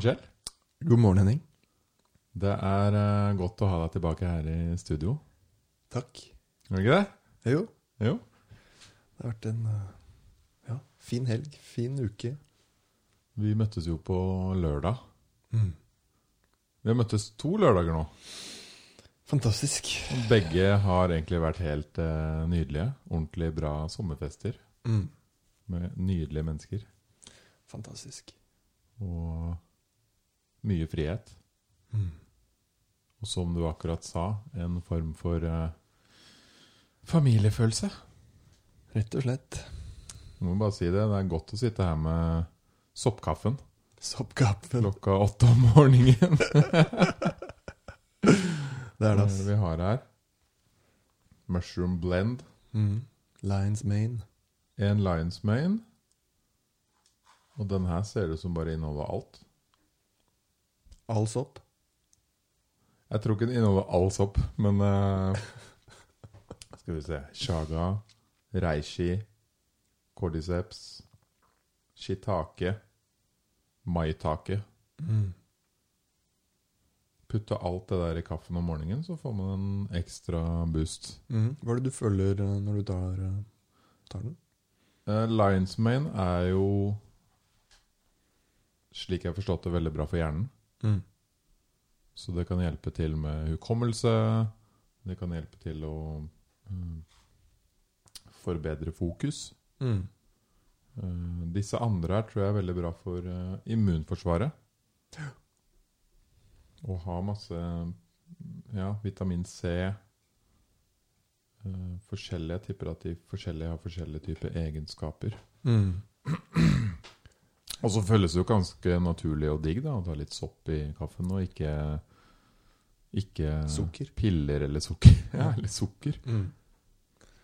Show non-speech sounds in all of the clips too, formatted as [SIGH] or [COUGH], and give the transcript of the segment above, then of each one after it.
Morgen, Kjell. God morgen, Henning. Det er uh, godt å ha deg tilbake her i studio. Takk. Er det ikke det? Jo, Jo. det har vært en eh, ja, fin helg, fin uke. Vi møttes jo på lørdag. Mm. Vi har møttes to lørdager nå. Fantastisk. Begge har egentlig vært helt uh, nydelige. Ordentlig bra sommerfester Mm. med nydelige mennesker. Fantastisk. Og mye frihet. Mm. Og som du akkurat sa, en form for eh, familiefølelse. Rett og slett. Jeg må bare si det. Det er godt å sitte her med soppkaffen Soppkaffen. klokka åtte om morgenen. [LAUGHS] Det er det, ass. vi har her? Mushroom blend. Mm. Lions Mane. En Lions Mane. Og den her ser ut som bare inneholder alt. All sopp. Jeg tror ikke den inneholder all sopp, men uh, Skal vi se Shaga, reishi, cordyceps, shiitake, maitake. Mm. Putte alt det der i kaffen om morgenen, så får man en ekstra boost. Mm. Hva er det du føler eh, når du tar, eh, tar den? Uh, Lions Mane er jo, slik jeg har forstått det, veldig bra for hjernen. Mm. Så det kan hjelpe til med hukommelse. Det kan hjelpe til å mm, forbedre fokus. Mm. Uh, disse andre her tror jeg er veldig bra for uh, immunforsvaret. Å ha masse ja, vitamin C uh, Forskjellige. Jeg tipper at de forskjellige har forskjellige typer egenskaper. Mm. Og så føles det jo ganske naturlig og digg da, å ta litt sopp i kaffen, og ikke, ikke Sukker. piller eller sukker. [LAUGHS] ja, eller sukker. Mm.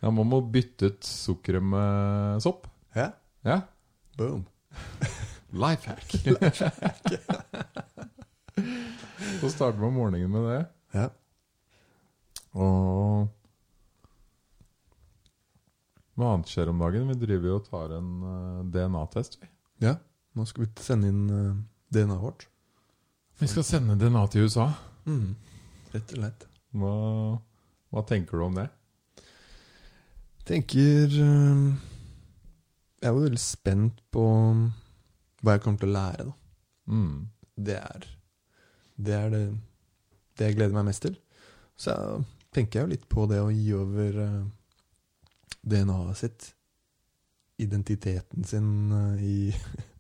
Ja, man må bytte ut sukkeret med sopp. Ja. Ja. Boom. [LAUGHS] Life hack. [LAUGHS] så starter man morgenen med det. Ja. Og hva annet skjer om dagen? Vi driver jo og tar en eh, DNA-test. vi. ja. Nå skal vi sende inn uh, DNA-et vårt. Vi skal sende DNA til USA. Mm. Rett og slett. Hva, hva tenker du om det? tenker uh, Jeg er jo veldig spent på hva jeg kommer til å lære, da. Mm. Det er det, er det, det jeg gleder meg mest til. Så jeg, tenker jeg jo litt på det å gi over eh, DNA-et sitt, identiteten sin, eh, i [LAUGHS]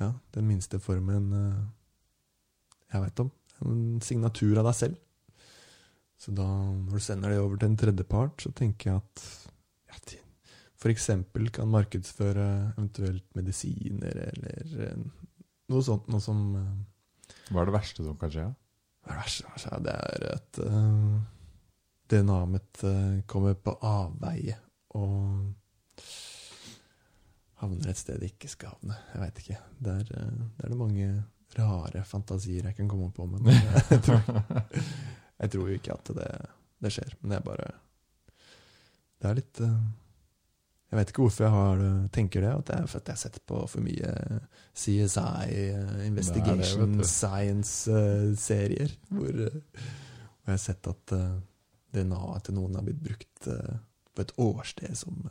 ja, den minste formen eh, jeg veit om. En signatur av deg selv. Så da, når du sender det over til en tredjepart, så tenker jeg at ja, f.eks. kan markedsføre eventuelt medisiner eller eh, noe sånt noe som eh, Hva er det verste som kan skje? hva er det verste som skjer? Det er at uh, DNA-et mitt kommer på avveie og havner et sted de ikke skal havne. Jeg veit ikke. Det er, eh, er det mange rare fantasier jeg kan komme på, men [LAUGHS] jeg tror, jeg tror jo ikke at det, det skjer. Men er bare Det er litt eh, Jeg vet ikke hvorfor jeg har, tenker det. At det er for at jeg har sett på for mye CSI, eh, Investigation. Science-serier. Hvor, hvor jeg har sett at DNA-et til noen har blitt brukt på et årsted som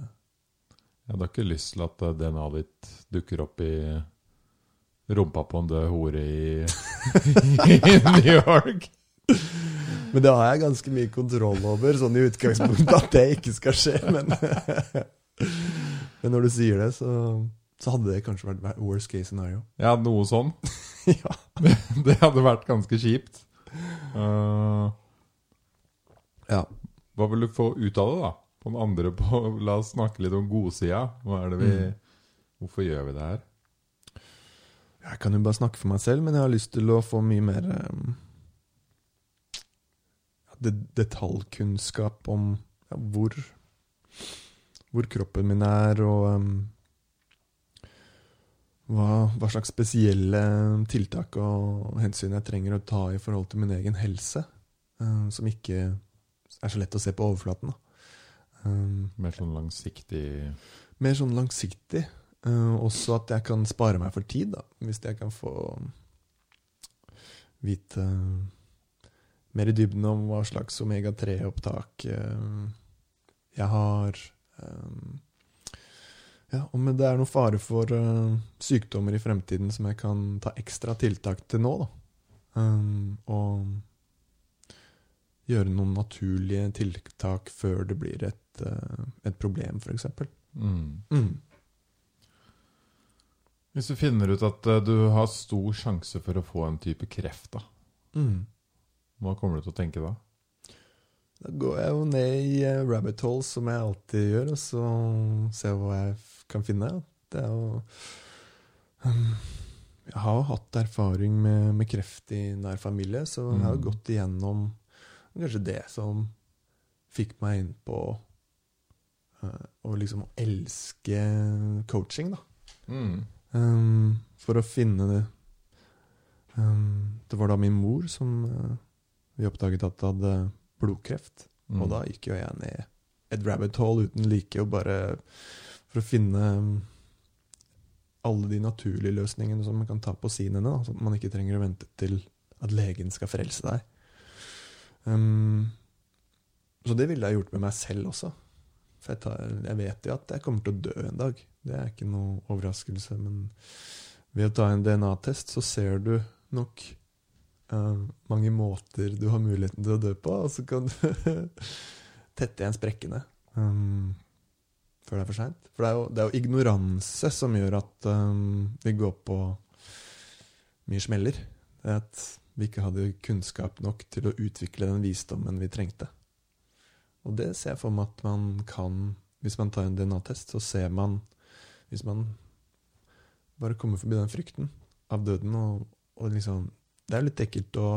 eh, Jeg hadde ikke lyst til at eh, DNA-et ditt dukker opp i rumpa på en død hore i, [LAUGHS] i New York. Men det har jeg ganske mye kontroll over, sånn i utgangspunktet, at det ikke skal skje. Men, [LAUGHS] men når du sier det, så, så hadde det kanskje vært worst case scenario. Ja, noe sånn. [LAUGHS] ja. Det hadde vært ganske kjipt. Uh, ja. hva vil du få ut av det, da? Den andre på, [LAUGHS] La oss snakke litt om godsida. Hva er det vi Mm. Hvorfor gjør vi det her? Jeg kan jo bare snakke for meg selv, men jeg har lyst til å få mye mer um, det, detaljkunnskap om ja, hvor, hvor kroppen min er, og um, hva, hva slags spesielle tiltak og hensyn jeg trenger å ta i forhold til min egen helse, um, som ikke er så lett å se på overflaten. Da. Um, Mer sånn langsiktig mer sånn langsiktig. Uh, også at jeg kan spare meg for tid, da. Hvis jeg kan få vite mer i dybden om hva slags omega-3-opptak uh, jeg har. Um, ja, om det er noen fare for eh, sykdommer i fremtiden som jeg kan ta ekstra tiltak til nå, da. Um, og gjøre noen naturlige tiltak før det blir et, eh, et problem, f.eks. Mm. Mm. Hvis du finner ut at eh, du har stor sjanse for å få en type kreft, da, Mm. hva kommer du til å tenke da? Da går jeg jo ned i eh, rabbit hole, som jeg alltid gjør, og så ser jeg hva jeg kan finne. Det er jo um, Jeg har jo hatt erfaring med, med kreft i nær familie, så jeg har Mm. gått igjennom kanskje det som fikk meg inn på å liksom elske coaching, da. Mm. Um, for å finne det um, Det var da min mor som uh, vi oppdaget at hadde blodkreft. Mm. Og da gikk jo jeg ned et rabbit hole uten like, og bare for å finne um, alle de naturlige løsningene som man kan ta på sin ende, da, så at man ikke trenger å vente til at legen skal frelse deg. Så det ville jeg gjort med meg selv også. For jeg, tar, jeg vet jo at jeg kommer til å dø en dag. Det er ikke noe overraskelse. Men ved å ta en DNA-test, så ser du nok uh, mange måter du har muligheten til å dø på, og så kan du [LAUGHS] tette igjen sprekkene um, før det er for seint. For det er, jo, det er jo ignoranse som gjør at um, vi går på mye smeller. Det er at vi ikke hadde kunnskap nok til å utvikle den visdommen vi trengte. Og det ser jeg for meg at man kan Hvis man tar en DNA-test, så ser man Hvis man bare kommer forbi den frykten av døden, og, og liksom Det er litt ekkelt å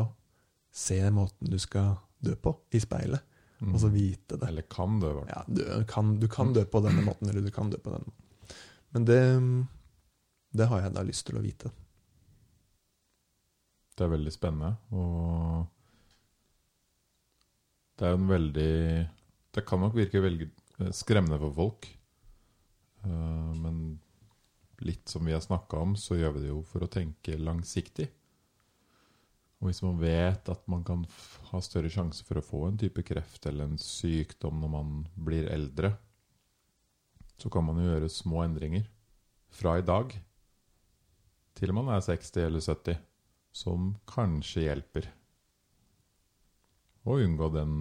se måten du skal dø på, i speilet, Mm. og så vite det. Eller kan dø. Ja, du kan, du kan dø på denne måten, eller du kan dø på denne måten. Men det, det har jeg da lyst til å vite. Det er veldig spennende. Og det er jo en veldig Det kan nok virke veldig eh, skremmende for folk. Eh, Men litt som vi har snakka om, så gjør vi det jo for å tenke langsiktig. Og hvis man vet at man kan ha større sjanse for å få en type kreft eller en sykdom når man blir eldre, så kan man jo gjøre små endringer fra i dag til man er 60 eller 70 som kanskje hjelper. Å unngå den,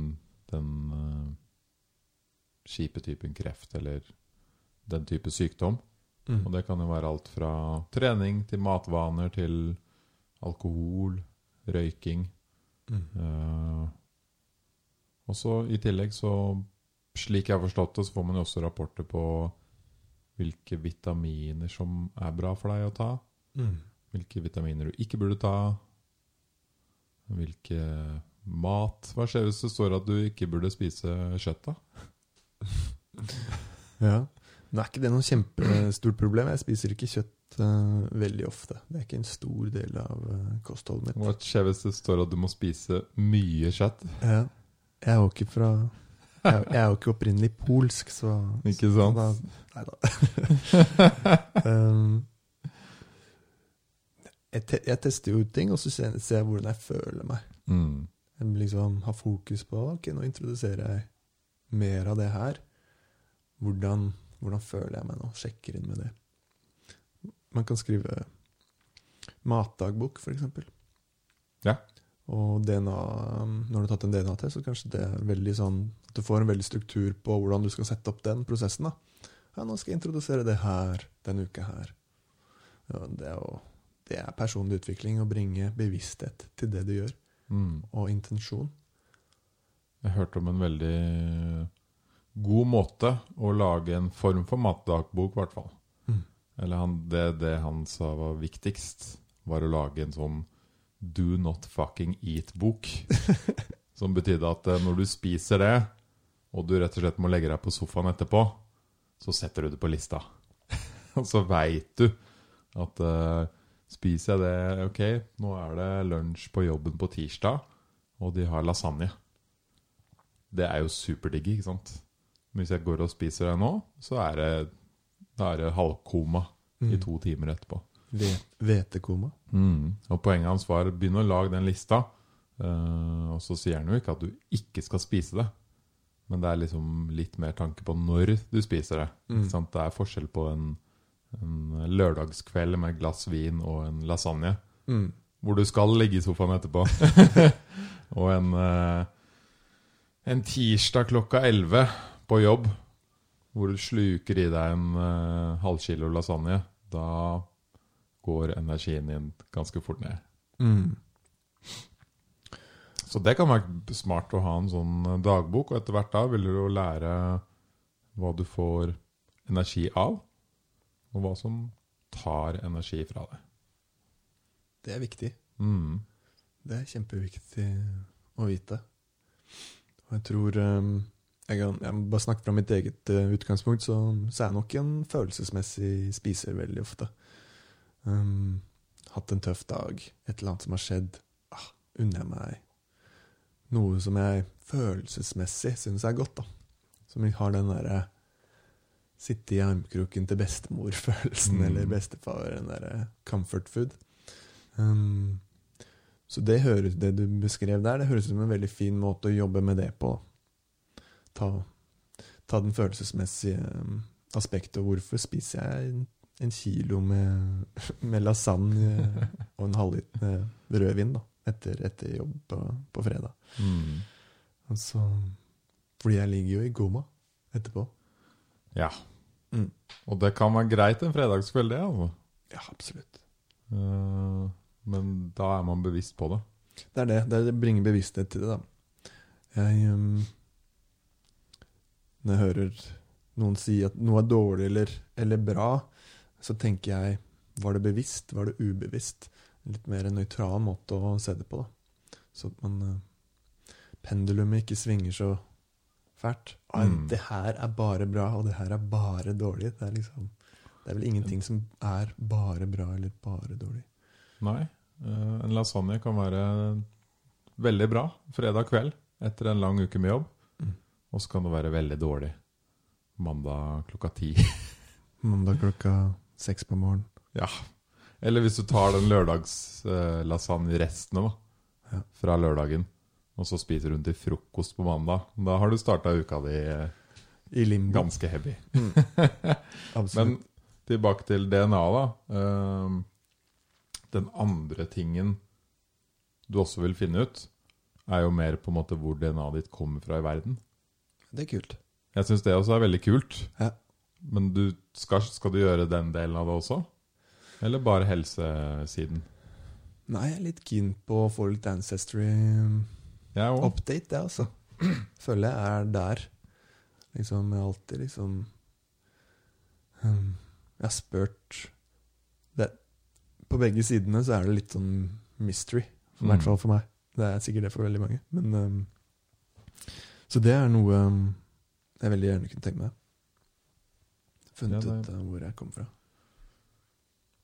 den uh, kjipe typen kreft eller den type sykdom. Mm. Og det kan jo være alt fra trening til matvaner til alkohol, røyking. Mm. Uh, og så i tillegg så, slik jeg har forstått det, så får man jo også rapporter på hvilke vitaminer som er bra for deg å ta. Mm. Hvilke vitaminer du ikke burde ta. Hvilke mat Hva skjer hvis det står at du ikke burde spise kjøtt, da? [LAUGHS] Ja. Nå er ikke det noe kjempestort problem. Jeg spiser ikke kjøtt uh, veldig ofte. Det er ikke en stor del av uh, kostholdet mitt. Hva skjer hvis det står at du må spise mye kjøtt? Ja. Jeg er jo ikke fra Jeg jeg er jo ikke opprinnelig polsk, så Ikke sant? Nei da. [LAUGHS] um, jeg, te, jeg tester jo ut ting, og så ser jeg hvordan jeg føler meg. Mm. Liksom har fokus på Ok, nå introduserer jeg mer av det her. Hvordan, hvordan føler jeg meg nå? Sjekker inn med det. Man kan skrive matdagbok, eksempel. Ja. Og DNA, når du har tatt en DNA-test, så kanskje det er veldig sånn at du får en veldig struktur på hvordan du skal sette opp den prosessen. da. Ja, nå skal jeg introdusere det her denne uka her. Ja, det, er jo, det er personlig utvikling å bringe bevissthet til det du gjør, Mm. og intensjon. Jeg hørte om en veldig god måte å lage en form for matdagbok, i hvert fall. Mm. Eller han, det, det han sa var viktigst, var å lage en sånn Do not fucking eat-bok. [LAUGHS] som betydde at eh, når du spiser det, og du rett og slett må legge deg på sofaen etterpå, så setter du det på lista. [LAUGHS] og så veit du at eh, spiser jeg det Ok, nå er det lunsj på jobben på tirsdag, og de har lasagne. Det er jo superdigg, ikke sant? Men hvis jeg går og spiser det nå, så er det, da er det halvkoma i Mm. to timer etterpå. Ve- Hvetekoma. Mm. Og poenget hans var begynn å lage den lista. Uh, og så sier han jo ikke at du ikke skal spise det. Men det er liksom litt mer tanke på når du spiser det. Mm. Det er forskjell på en, en lørdagskveld med et glass vin og en lasagne. Mm. Hvor du skal ligge i sofaen etterpå. [LAUGHS] og en, eh, en tirsdag klokka 11 på jobb, hvor du sluker i deg en uh, halvkilo lasagne. Da går energien din ganske fort ned. Mm. Så det kan være smart å ha en sånn eh, dagbok, og etter hvert da vil du jo lære hva du får energi av, og hva som tar energi fra deg. Det er viktig. Mm. Det er kjempeviktig å vite. Og jeg tror um, jeg, kan, jeg må bare snakke fra mitt eget uh, utgangspunkt, så, så er jeg nok en følelsesmessig spiser veldig ofte. Um, hatt en tøff dag, et eller annet som har skjedd. Ah, unner jeg meg noe som jeg følelsesmessig syns er godt, da. Som har den derre sitte i armkroken til bestemor-følelsen, Mm. eller bestefar, den derre comfort food. Um, så det, høres, det du beskrev der, det høres ut som en veldig fin måte å jobbe med det på. Ta, ta den følelsesmessige um, aspektet. Hvorfor spiser jeg en, en kilo med, [LAUGHS] med lasagne [LAUGHS] og en halvliter rødvin da, etter, etter jobb på, på fredag? Mm. Altså, fordi jeg ligger jo i goma etterpå. Ja. Mm. Og det kan være greit en fredagskveld, det. altså. Ja, absolutt. Uh, men da er man bevisst på det. Det er det. Det, er det bringer bevissthet til det, da. Jeg um, Når jeg hører noen si at noe er dårlig eller, eller bra, så tenker jeg Var det bevisst? Var det ubevisst? Litt mer en nøytral måte å se det på, da. Så at man uh, Pendulumet ikke svinger så fælt. Mm. Det her er bare bra, og det her er bare dårlig. Det er liksom Det er vel ingenting som er bare bra eller bare dårlig. Nei. eh, en lasagne kan være veldig bra fredag kveld etter en lang uke med jobb. Mm. Og så kan det være veldig dårlig mandag klokka ti. [LAUGHS] Mandag klokka seks på morgenen. ja. Eller hvis du tar den lørdagslasagne-restene da, Ja. fra lørdagen, og så spiser hun til frokost på mandag. Da har du starta uka di eh, I limbo. ganske heavy. Mm. [LAUGHS] Men tilbake til DNA, da. Ehm, den andre tingen du også vil finne ut, er jo mer på en måte hvor DNA-et ditt kommer fra i verden. det er kult. Jeg syns det også er veldig kult. Ja. Men du, skal, skal du gjøre den delen av det også? Eller bare helsesiden? Nei, jeg er litt keen på å få litt ancestry um, Jeg òg. update, jeg, altså. [CLEARS THROAT] Føler jeg er der. Liksom, jeg har alltid liksom um, Jeg har spurt det, På begge sidene så er det litt sånn mystery. I Mm. hvert fall for meg. Det er sikkert det for veldig mange. Men um, Så det er noe um, jeg veldig gjerne kunne tenke meg. Funnet Ja, det- ut uh, hvor jeg kom fra.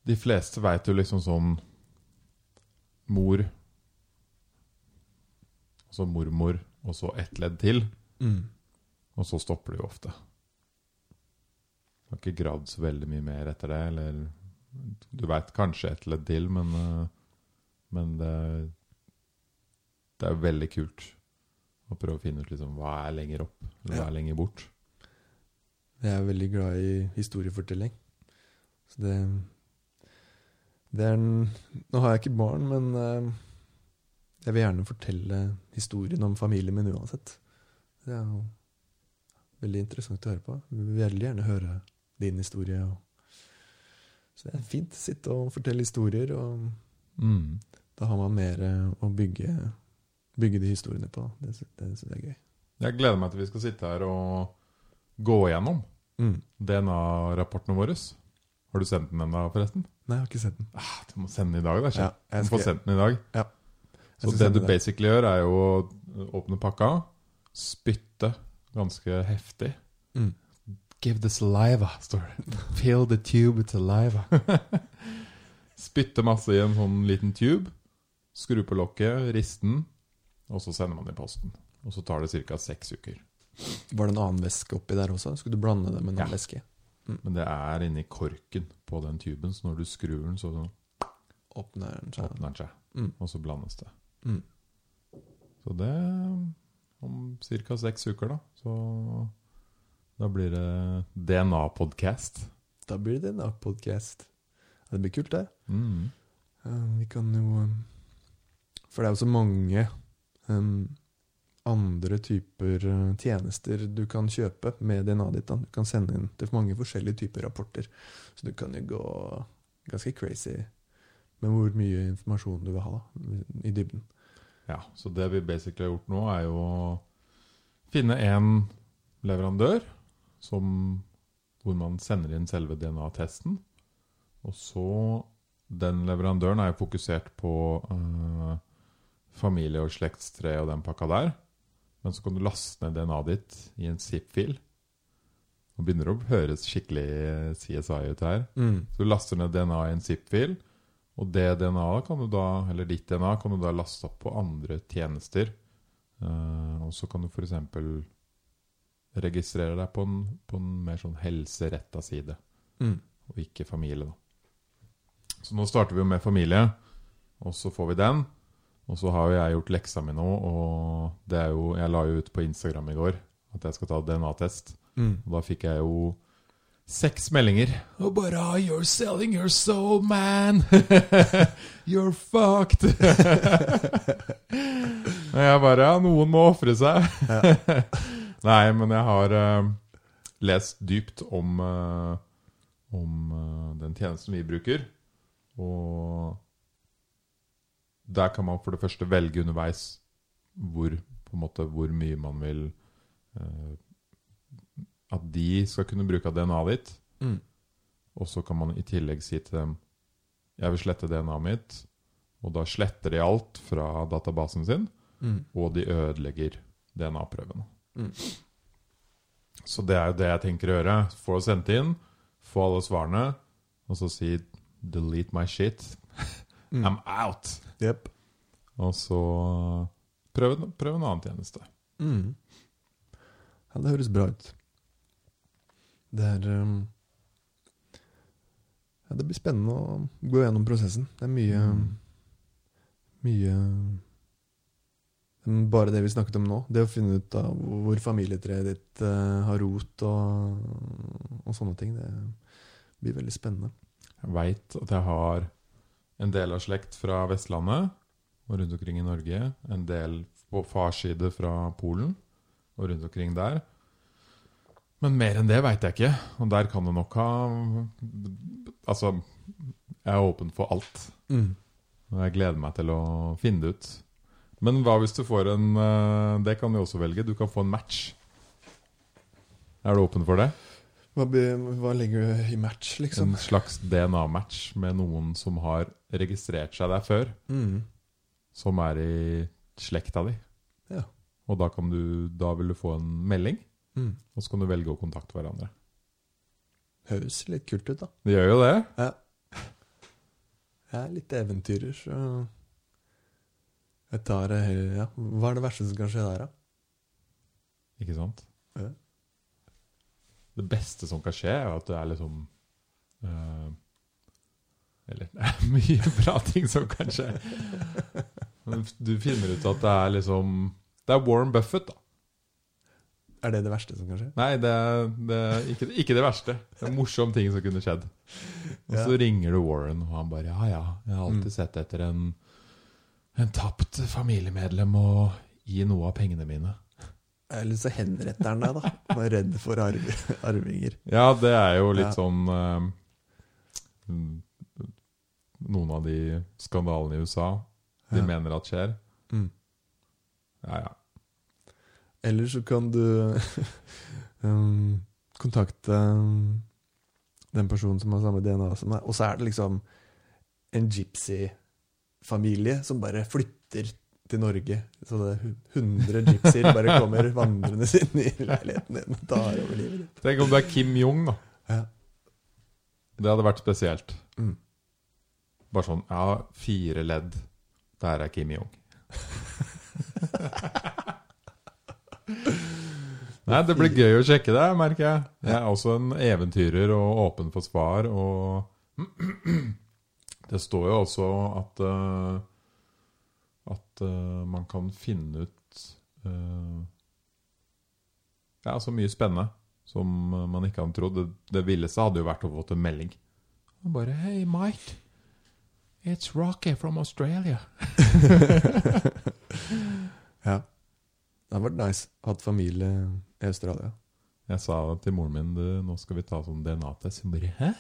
De fleste veit jo liksom sånn mor så mormor, og så ett ledd til. Mm. Og så stopper det jo ofte. Du har ikke gravd så veldig mye mer etter det, eller Du veit kanskje ett ledd til, men, eh, men det, det er veldig kult å prøve å finne ut liksom, hva er lenger opp, eller hva er lenger bort. Jeg er veldig glad i historiefortelling. Så det Det er en Nå har jeg ikke barn, men eh, jeg vil gjerne fortelle historien om familien min uansett. Det er jo veldig interessant å høre på. Jeg vil veldig gjerne høre din historie. Så det er fint å sitte og fortelle historier, og Mm. da har man mer eh, å bygge, bygge de historiene på. Det, det syns jeg er gøy. Jeg gleder meg til vi skal sitte her og gå igjennom Mm. DNA-rapportene våre. Har du sendt den ennå, forresten? Nei, jeg har ikke sendt den. Ah, du må sende den i dag, da. Ja, jeg skal... Du får få sendt den i dag. Jeg Så det du basically gjør, er jo å åpne pakka, spytte ganske heftig. Mm. Give the saliva, står det. [LAUGHS] Fill the tube with saliva. [LAUGHS] spytte masse i en sånn liten tube, skru på lokket, riste den, og så sender man det i posten. Og så tar det ca. seks uker. Var det en annen væske oppi der også? Skulle du blande det med en annen Ja. væske? Mm. Men det er inni korken på den tuben, så når du skrur den, så Åpner den seg. åpner den seg. Mm. Og så blandes det. Mm. Så det om ca. seks uker, da. Så da blir det DNA-podkast. Da blir det DNA-podcast Det blir kult, det. Mm. Vi kan jo um, For det er jo så mange um, andre typer uh, tjenester du kan kjøpe med DNA-et ditt. da. Du kan sende inn til mange forskjellige typer rapporter. Så du kan jo gå ganske crazy med hvor mye informasjon du vil ha da, i dybden. Ja, så det vi basically har gjort nå, er jo å finne en leverandør som, hvor man sender inn selve DNA-testen. Og så Den leverandøren er jo fokusert på øh, familie- og slektstre og den pakka der. Men så kan du laste ned DNA-et ditt i en zip-fil. Nå begynner det å høres skikkelig CSI ut her. Så du laster ned DNA i en zip-fil, og det DNA kan du da, eller ditt DNA kan du da laste opp på andre tjenester. Uh, og så kan du f.eks. registrere deg på en, på en mer sånn helseretta side, Mm. og ikke familie. da. Så nå starter vi jo med familie, og så får vi den. Og så har jo jeg gjort leksa mi nå, og det er jo, jeg la jo ut på Instagram i går at jeg skal ta DNA-test. Mm. Og da fikk jeg jo seks meldinger. Oh, but ah, 'You're selling your soul, man! [LAUGHS] You're fucked!' [LAUGHS] og jeg bare Ja, noen må ofre seg. [LAUGHS] Nei, men jeg har uh, lest dypt om, uh, om uh, den tjenesten vi bruker. Og der kan man for det første velge underveis hvor, måte, hvor mye man vil At de skal kunne bruke DNA-et ditt. Mm. Og så kan man i tillegg si til dem Jeg vil slette DNA-et mitt. Og da sletter de alt fra databasen sin, Mm. og de ødelegger DNA-prøvene. Mm. Så det er jo det jeg tenker å gjøre. Få sendt inn, få alle svarene, og så si 'delete my shit'. [LAUGHS] Mm. I'm out! Yep. Og så prøv, prøv en annen tjeneste. Mm. Ja, det høres bra ut. Det er um, Ja, det blir spennende å gå gjennom prosessen. Det er mye Mm. Mye Bare det vi snakket om nå. Det å finne ut av hvor familietreet ditt eh, har rot og, og sånne ting. Det blir veldig spennende. Jeg veit at jeg har en del av slekt fra Vestlandet og rundt omkring i Norge. En del på fars side fra Polen og rundt omkring der. Men mer enn det veit jeg ikke. Og der kan det nok ha Altså, jeg er åpen for alt. Og jeg gleder meg til å finne det ut. Men hva hvis du får en eh, Det kan du også velge. Du kan få en match. Er du åpen for det? Hva, hva legger du i match, liksom? En slags DNA-match med noen som har registrert seg der før. Mm. Som er i slekta di. Ja. Og da, kan du, da vil du få en melding, Mm. og så kan du velge å kontakte hverandre. Høres litt kult ut, da. Det gjør jo det. Ja. Jeg er litt eventyrer, så jeg tar det heller Ja. Hva er det verste som kan skje der, da? Ikke sant? Ja. Det beste som kan skje, er at det er liksom uh, Eller [LAUGHS] det er mye bra ting som kan skje. Men [LAUGHS] du finner ut at det er liksom Det er Warren Buffett, da. Er det det verste som kan skje? Nei, det er, det er ikke, ikke det verste. Det er en morsom ting som kunne skjedd. Og så Ja. ringer du Warren, og han bare Ja, ja, jeg har alltid Mm. sett etter en, en tapt familiemedlem og gi noe av pengene mine. Eller så henretter han deg, da. Og er redd for arv arvinger. Ja, det er jo litt Ja. sånn mm, Noen av de skandalene i USA de Ja. mener at skjer. Mm. Ja, ja. Eller så kan du [LAUGHS] um, kontakte um, den personen som har samme DNA som deg, og så er det liksom en gypsy-familie som bare flytter til Norge. Så det er 100 gypsier bare kommer [LAUGHS] vandrende inn i leiligheten din og tar over livet ditt. Tenk om det er Kim Jong, da. Ja. Det hadde vært spesielt. Mm. Bare sånn Ja, fire ledd. Der er Kim Jong. [LAUGHS] Nei, det blir gøy å sjekke det, merker jeg. Jeg er også en eventyrer og åpen for svar. Og [CLEARS THROAT] det står jo også at uh, At uh, man kan finne ut uh, Ja, så mye spennende som man ikke hadde trodd. Det, det villeste hadde jo vært å få til melding. Og bare Hei, Mike. It's Rocky from Australia. [LAUGHS] [LAUGHS] ja. Det hadde vært nice. å ha familie i Australia. Jeg sa til moren min du, nå skal vi ta sånn DNA-test. Hun bare Hæ?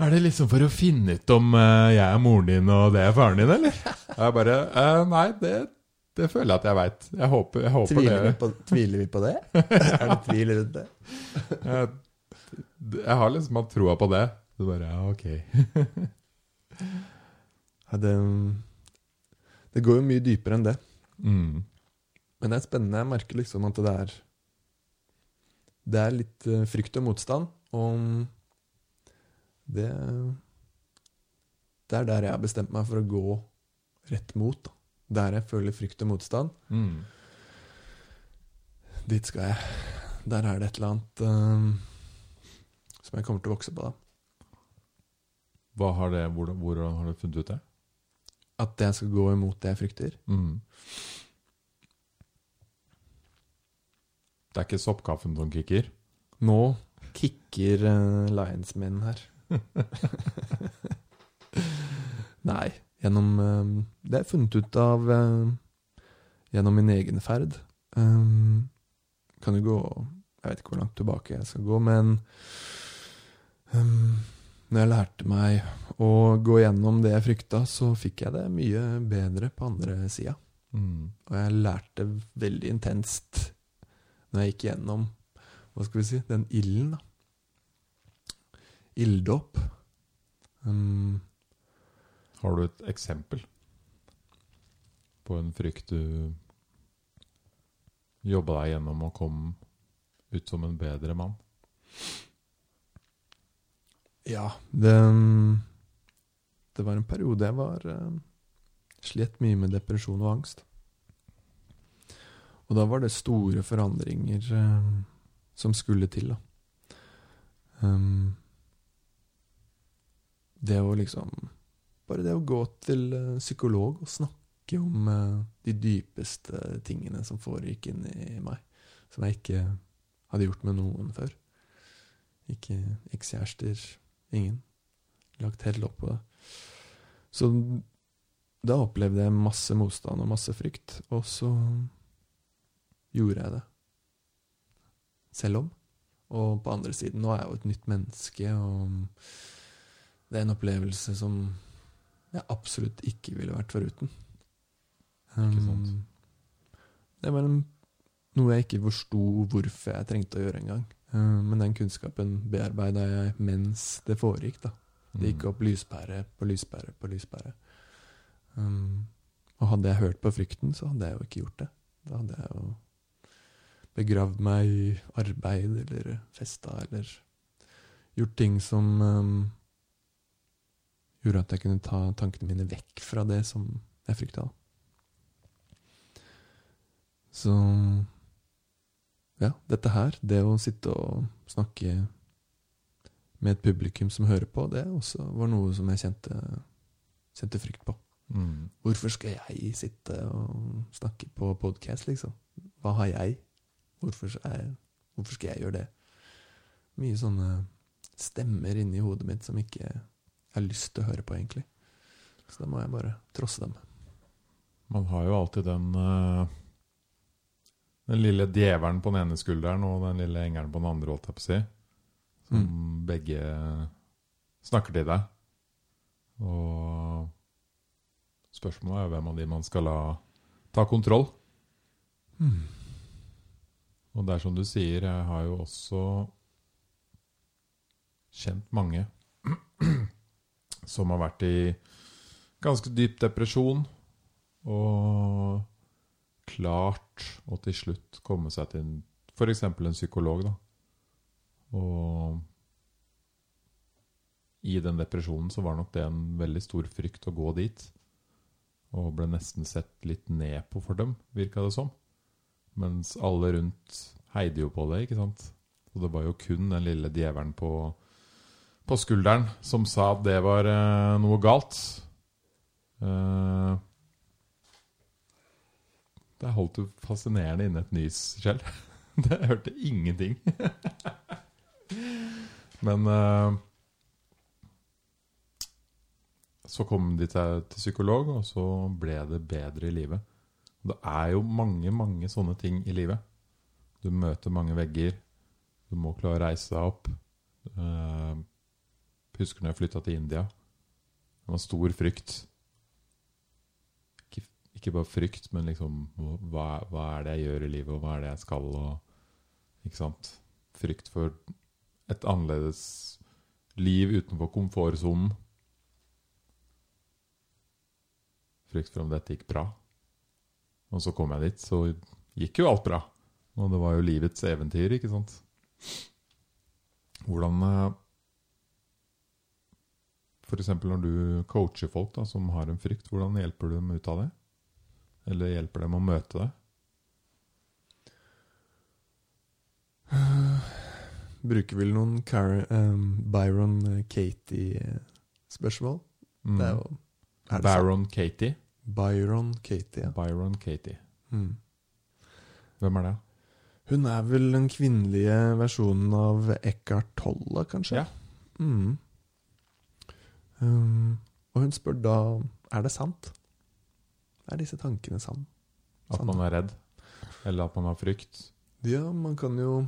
Er det liksom for å finne ut om uh, jeg er moren din og det er faren din, eller? Jeg bare uh, Nei, det, det, føler jeg at jeg veit. Jeg håper, jeg håper tviler det. Vi på, tviler vi på det? er det tvil rundt det? jeg, jeg har liksom hatt troa på det. Så bare ja, ok. ja, det, det går jo mye dypere enn det. Mm. Men det er spennende. Jeg merker liksom at det er Det er litt uh, frykt og motstand. Og det Det er der jeg har bestemt meg for å gå rett mot. Da. Der jeg føler frykt og motstand. Mm. Dit skal jeg. Der er det et eller annet uh, som jeg kommer til å vokse på. da. Hva har det, hvordan, hvordan har du funnet ut det? At jeg skal gå imot det jeg frykter. Mm. Det er ikke soppkaffen som kicker? Nå kicker uh, Lions-menn her. [LAUGHS] Nei. Gjennom uh, Det er funnet ut av uh, gjennom min egen ferd. Um, kan jo gå Jeg vet ikke hvor langt tilbake jeg skal gå, men um, når jeg lærte meg å gå gjennom det jeg frykta, så fikk jeg det mye bedre på andre sida. Mm. Og jeg lærte veldig intenst når jeg gikk gjennom hva skal vi si, den ilden. Ilddåp. Um, Har du et eksempel på en frykt du jobba deg gjennom og kom ut som en bedre mann? ja, det Det var en periode jeg var uh, Slet mye med depresjon og angst. Og da var det store forandringer eh, som skulle til, da. Um, det å liksom Bare det å gå til uh, psykolog og snakke om uh, de dypeste tingene som foregikk inni meg, som jeg ikke hadde gjort med noen før. Ikke ekskjærester, ingen. Lagt helt opp på det. Så da opplevde jeg masse motstand og masse frykt, og så gjorde jeg det. Selv om. Og på andre siden, nå er jeg jo et nytt menneske, og det er en opplevelse som jeg absolutt ikke ville vært foruten. Ikke sant. Um, det var noe jeg ikke forsto hvorfor jeg trengte å gjøre engang. Um, men den kunnskapen bearbeida jeg mens det foregikk. da. Det gikk Mm. opp lyspære på lyspære på lyspære. Um, og hadde jeg hørt på frykten, så hadde jeg jo ikke gjort det. Da hadde jeg jo begravd meg i arbeid eller festa eller gjort ting som um, gjorde at jeg kunne ta tankene mine vekk fra det som jeg frykta. Så ja, dette her, det å sitte og snakke med et publikum som hører på, det også var noe som jeg kjente, kjente frykt på. Mm. Hvorfor skal jeg sitte og snakke på podkast, liksom? Hva har jeg? Hvorfor, er, hvorfor skal jeg gjøre det? Mye sånne stemmer inni hodet mitt som ikke jeg har lyst til å høre på, egentlig. Så da må jeg bare trosse dem. Man har jo alltid den eh, Den lille djevelen på den ene skulderen og den lille engelen på den andre, holdt jeg på å si. Som begge snakker til deg. Og spørsmålet er hvem av de man skal la ta kontroll. Hmm. Og det er som du sier, jeg har jo også kjent mange [CLEARS THROAT] som har vært i ganske dyp depresjon og klart å til slutt komme seg til f.eks. en psykolog. da. Og i den depresjonen så var nok det en veldig stor frykt å gå dit. Og ble nesten sett litt ned på for dem, virka det som. Mens alle rundt heide jo på det, ikke sant? Og det var jo kun den lille djevelen på, på skulderen som sa at det var eh, noe galt. Eh, der holdt du fascinerende inne et nys, Kjell. [LAUGHS] Det hørte ingenting. [LAUGHS] Men eh, så kom de til, til psykolog, og så ble det bedre i livet. Det er jo mange, mange sånne ting i livet. Du møter mange vegger. Du må klare å reise deg opp. Uh, husker når jeg flytta til India. Det var stor frykt. Ikke, ikke bare frykt, men liksom hva, hva, er det jeg gjør i livet, og hva er det jeg skal? Og, ikke sant? Frykt for et annerledes liv utenfor komfortsonen. Frykt for om dette gikk bra. Og så kom jeg dit, så gikk jo alt bra. Og det var jo livets eventyr, ikke sant? Hvordan eh, F.eks. når du coacher folk da, som har en frykt, hvordan hjelper du dem ut av det? Eller hjelper dem å møte det? Bruker vel noen Car um, Byron Katie-spørsmål. Mm. Det er jo er det Baron Katie. Byron Katie, ja. Byron Katie. Mm. Hvem er det? Hun er vel den kvinnelige versjonen av Eckhart Tolle, kanskje? Ja. Mm. Um, og hun spør da er det sant. Er disse tankene sann? At man er redd? Eller at man har frykt? Ja, man kan jo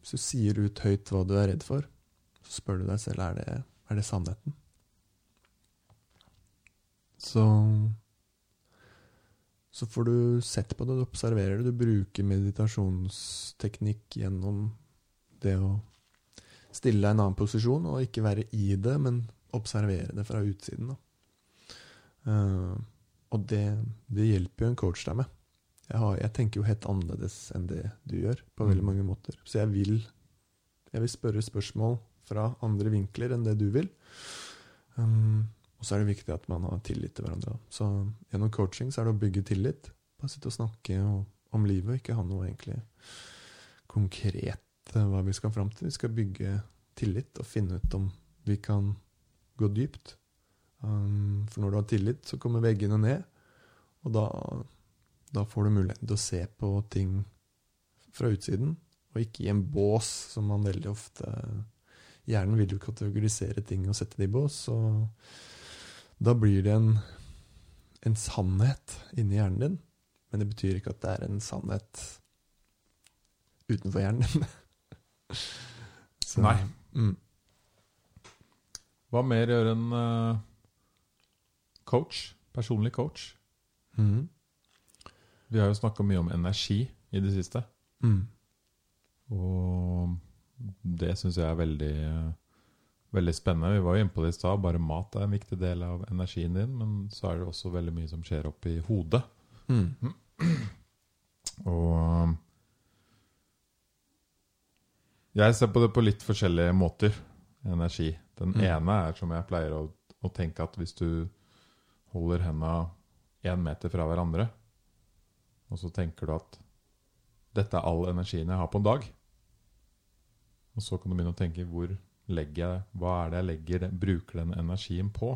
Hvis du sier ut høyt hva du er redd for, så spør du deg selv er det er det sannheten. Så så får du sett på det, du observerer det. Du bruker meditasjonsteknikk gjennom det å stille deg i en annen posisjon og ikke være i det, men observere det fra utsiden. Uh, og det, det, hjelper jo en coach deg med. Jeg, har, jeg, tenker jo helt annerledes enn det du gjør, på veldig mange måter. Så jeg vil, jeg vil spørre spørsmål fra andre vinkler enn det du vil. Um, og så er det viktig at man har tillit til hverandre. Så gjennom coaching så er det å bygge tillit. Bare sitte og snakke om livet, og ikke ha noe egentlig konkret eh, hva vi skal fram til. Vi skal bygge tillit og finne ut om vi kan gå dypt. Um, for når du har tillit, så kommer veggene ned, og da, da får du muligheten til å se på ting fra utsiden, og ikke i en bås, som man veldig ofte Hjernen vil jo kategorisere ting og sette det i bås. så da blir det en, en sannhet inni hjernen din. Men det betyr ikke at det er en sannhet utenfor hjernen din. [LAUGHS] Så, Nei. Mm. Hva mer gjør en uh, coach? Personlig coach? Mm. Vi har jo snakka mye om energi i det siste. Mm. Og det syns jeg er veldig uh, Veldig spennende. Vi var jo inne på det i stad. Bare mat er en viktig del av energien din. Men så er det også veldig mye som skjer oppi hodet. Mm. [CLEARS THROAT] Og jeg ser på det på litt forskjellige måter. Energi. Den mm. ene er som jeg pleier å, å, tenke at hvis du holder henda én meter fra hverandre, og så tenker du at dette er all energien jeg har på en dag, og så kan du begynne å tenke hvor legger jeg, hva er det jeg legger, bruker den energien på?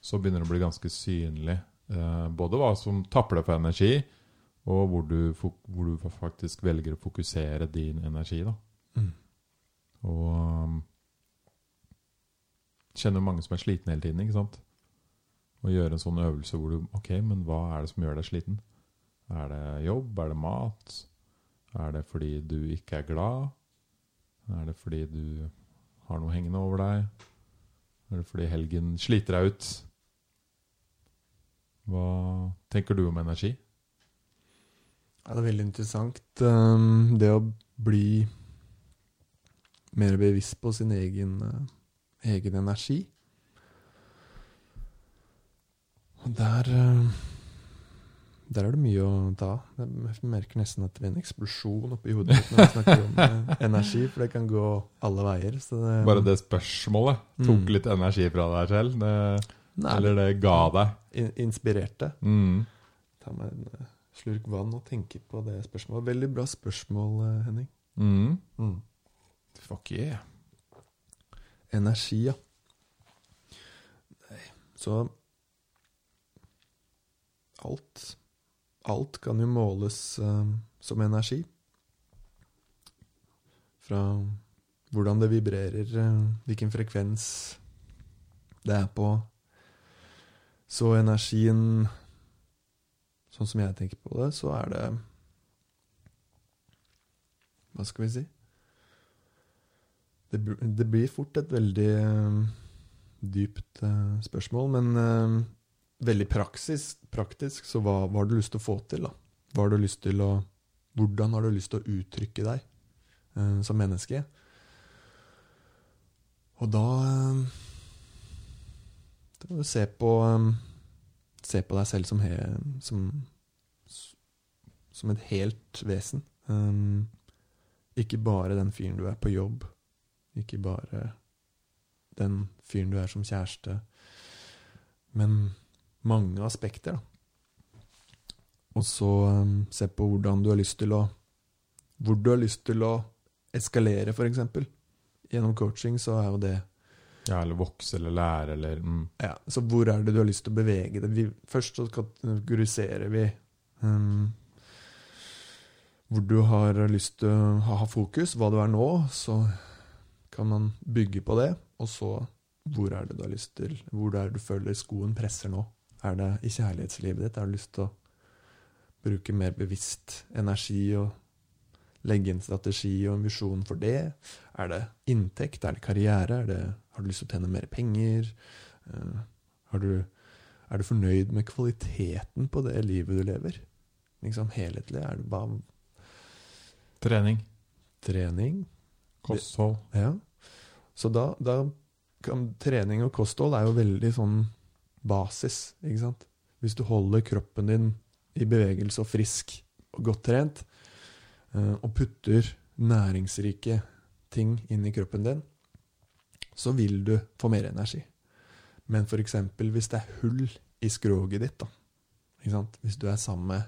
Så begynner det å bli ganske synlig eh, både hva som tapper deg for energi, og hvor du, hvor du, faktisk velger å fokusere din energi. da. Mm. Og um, kjenner mange som er slitne hele tiden. ikke sant? Å gjøre en sånn øvelse hvor du Ok, men hva er det som gjør deg sliten? Er det jobb? Er det mat? Er det fordi du ikke er glad? Er det fordi du har noe hengende over deg? Er det fordi helgen sliter deg ut? Hva tenker du om energi? Ja, det er veldig interessant. Um, det å bli mer bevisst på sin egen, uh, egen energi. Og der uh, der er det mye å ta. Jeg merker nesten at det blir en eksplosjon oppi hodet mitt når vi snakker om eh, energi, for det kan gå alle veier. Det, Bare det spørsmålet tok mm. litt energi fra deg selv? Det, eller det ga deg? In, inspirerte. Mm. Ta meg en uh, slurk vann og tenke på det spørsmålet. Veldig bra spørsmål, Henning. Henning. Mm. Fuck yeah. Energi, ja. Nei, så alt Alt kan jo måles uh, som energi. Fra hvordan det vibrerer, uh, hvilken frekvens det er på. Så energien Sånn som jeg tenker på det, så er det Hva skal vi si? Det, det blir fort et veldig uh, dypt spørsmål, men veldig praksis, praktisk. Så hva, hva har du lyst til å få til, da? Hva har du lyst til å Hvordan har du lyst til å uttrykke deg eh, som menneske? Og da eh, da må du se på eh, Se på deg selv som, he, som, som et helt vesen. Eh, ikke bare den fyren du er på jobb. Ikke bare den fyren du er som kjæreste. Men mange aspekter, da. Og så um, se på hvordan du har lyst til å Hvor du har lyst til å eskalere, f.eks. Gjennom coaching så er jo det Ja, eller vokse eller lære eller mm. Ja, så hvor er det du har lyst til å bevege det? Vi, først så kategoriserer vi um, hvor du har lyst til å ha, ha fokus, hva du er nå. Så kan man bygge på det. Og så hvor er det du har lyst til Hvor er det du føler skoen presser nå? Er det i kjærlighetslivet ditt? Har du lyst til å bruke mer bevisst energi og legge inn strategi og en visjon for det? Er det inntekt? Er det karriere? Er det, har du lyst til å tjene mer penger? Eh, har du, er du fornøyd med kvaliteten på det livet du lever? Liksom helhetlig. Er det bare Trening. trening? Kosthold. Ja. Så da, da kan trening og kosthold er jo veldig sånn basis, ikke sant? Hvis du holder kroppen din i bevegelse og frisk og godt trent, eh, og putter næringsrike ting inn i kroppen din, så vil du få mer energi. Men eksempel hvis det er hull i skroget ditt, da, ikke sant? hvis du er sammen med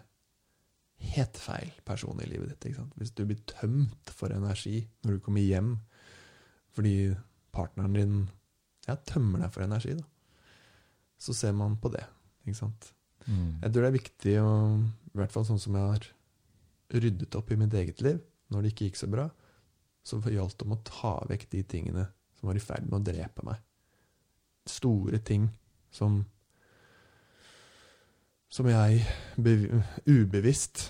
helt feil person i livet ditt, ikke sant? hvis du blir tømt for energi når du kommer hjem fordi partneren din ja, tømmer deg for energi, da, så ser man på det. Ikke sant? Mm. Jeg tror det er viktig å, i hvert fall sånn som jeg har ryddet opp i mitt eget liv, når det ikke gikk så bra, så gjaldt det om å ta vekk de tingene som var i ferd med å drepe meg. Store ting som som jeg bev ubevisst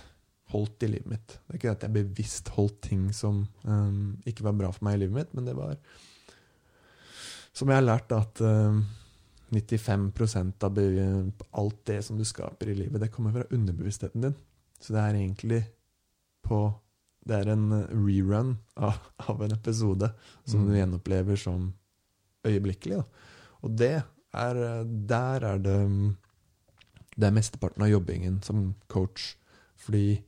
holdt i livet mitt. Det er ikke at jeg bevisst holdt ting som um, ikke var bra for meg i livet mitt, men det var Som jeg har lært, at um, 95% av alt det som du skaper i livet, det kommer fra underbevisstheten din. Så det er egentlig på Det er en rerun av, av en episode som Mm. du gjenopplever som øyeblikkelig. Da. Og det er Der er det Det er mesteparten av jobbingen som coach. Fordi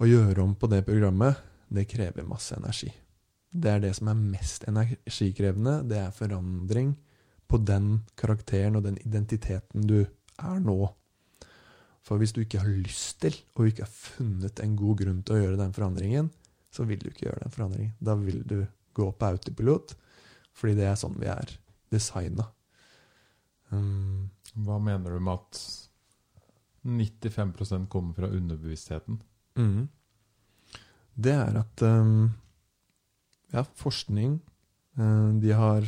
å gjøre om på det programmet, det krever masse energi. Det er det som er mest energikrevende. Det er forandring på den karakteren og den identiteten du er nå. For hvis du ikke har lyst til, og ikke har funnet en god grunn til å gjøre den forandringen, så vil du ikke gjøre den forandringen. Da vil du gå på autopilot, fordi det er sånn vi er designa. Um, Hva mener du med at 95% kommer fra underbevisstheten? Mm. Det er at um, ja, forskning uh, De har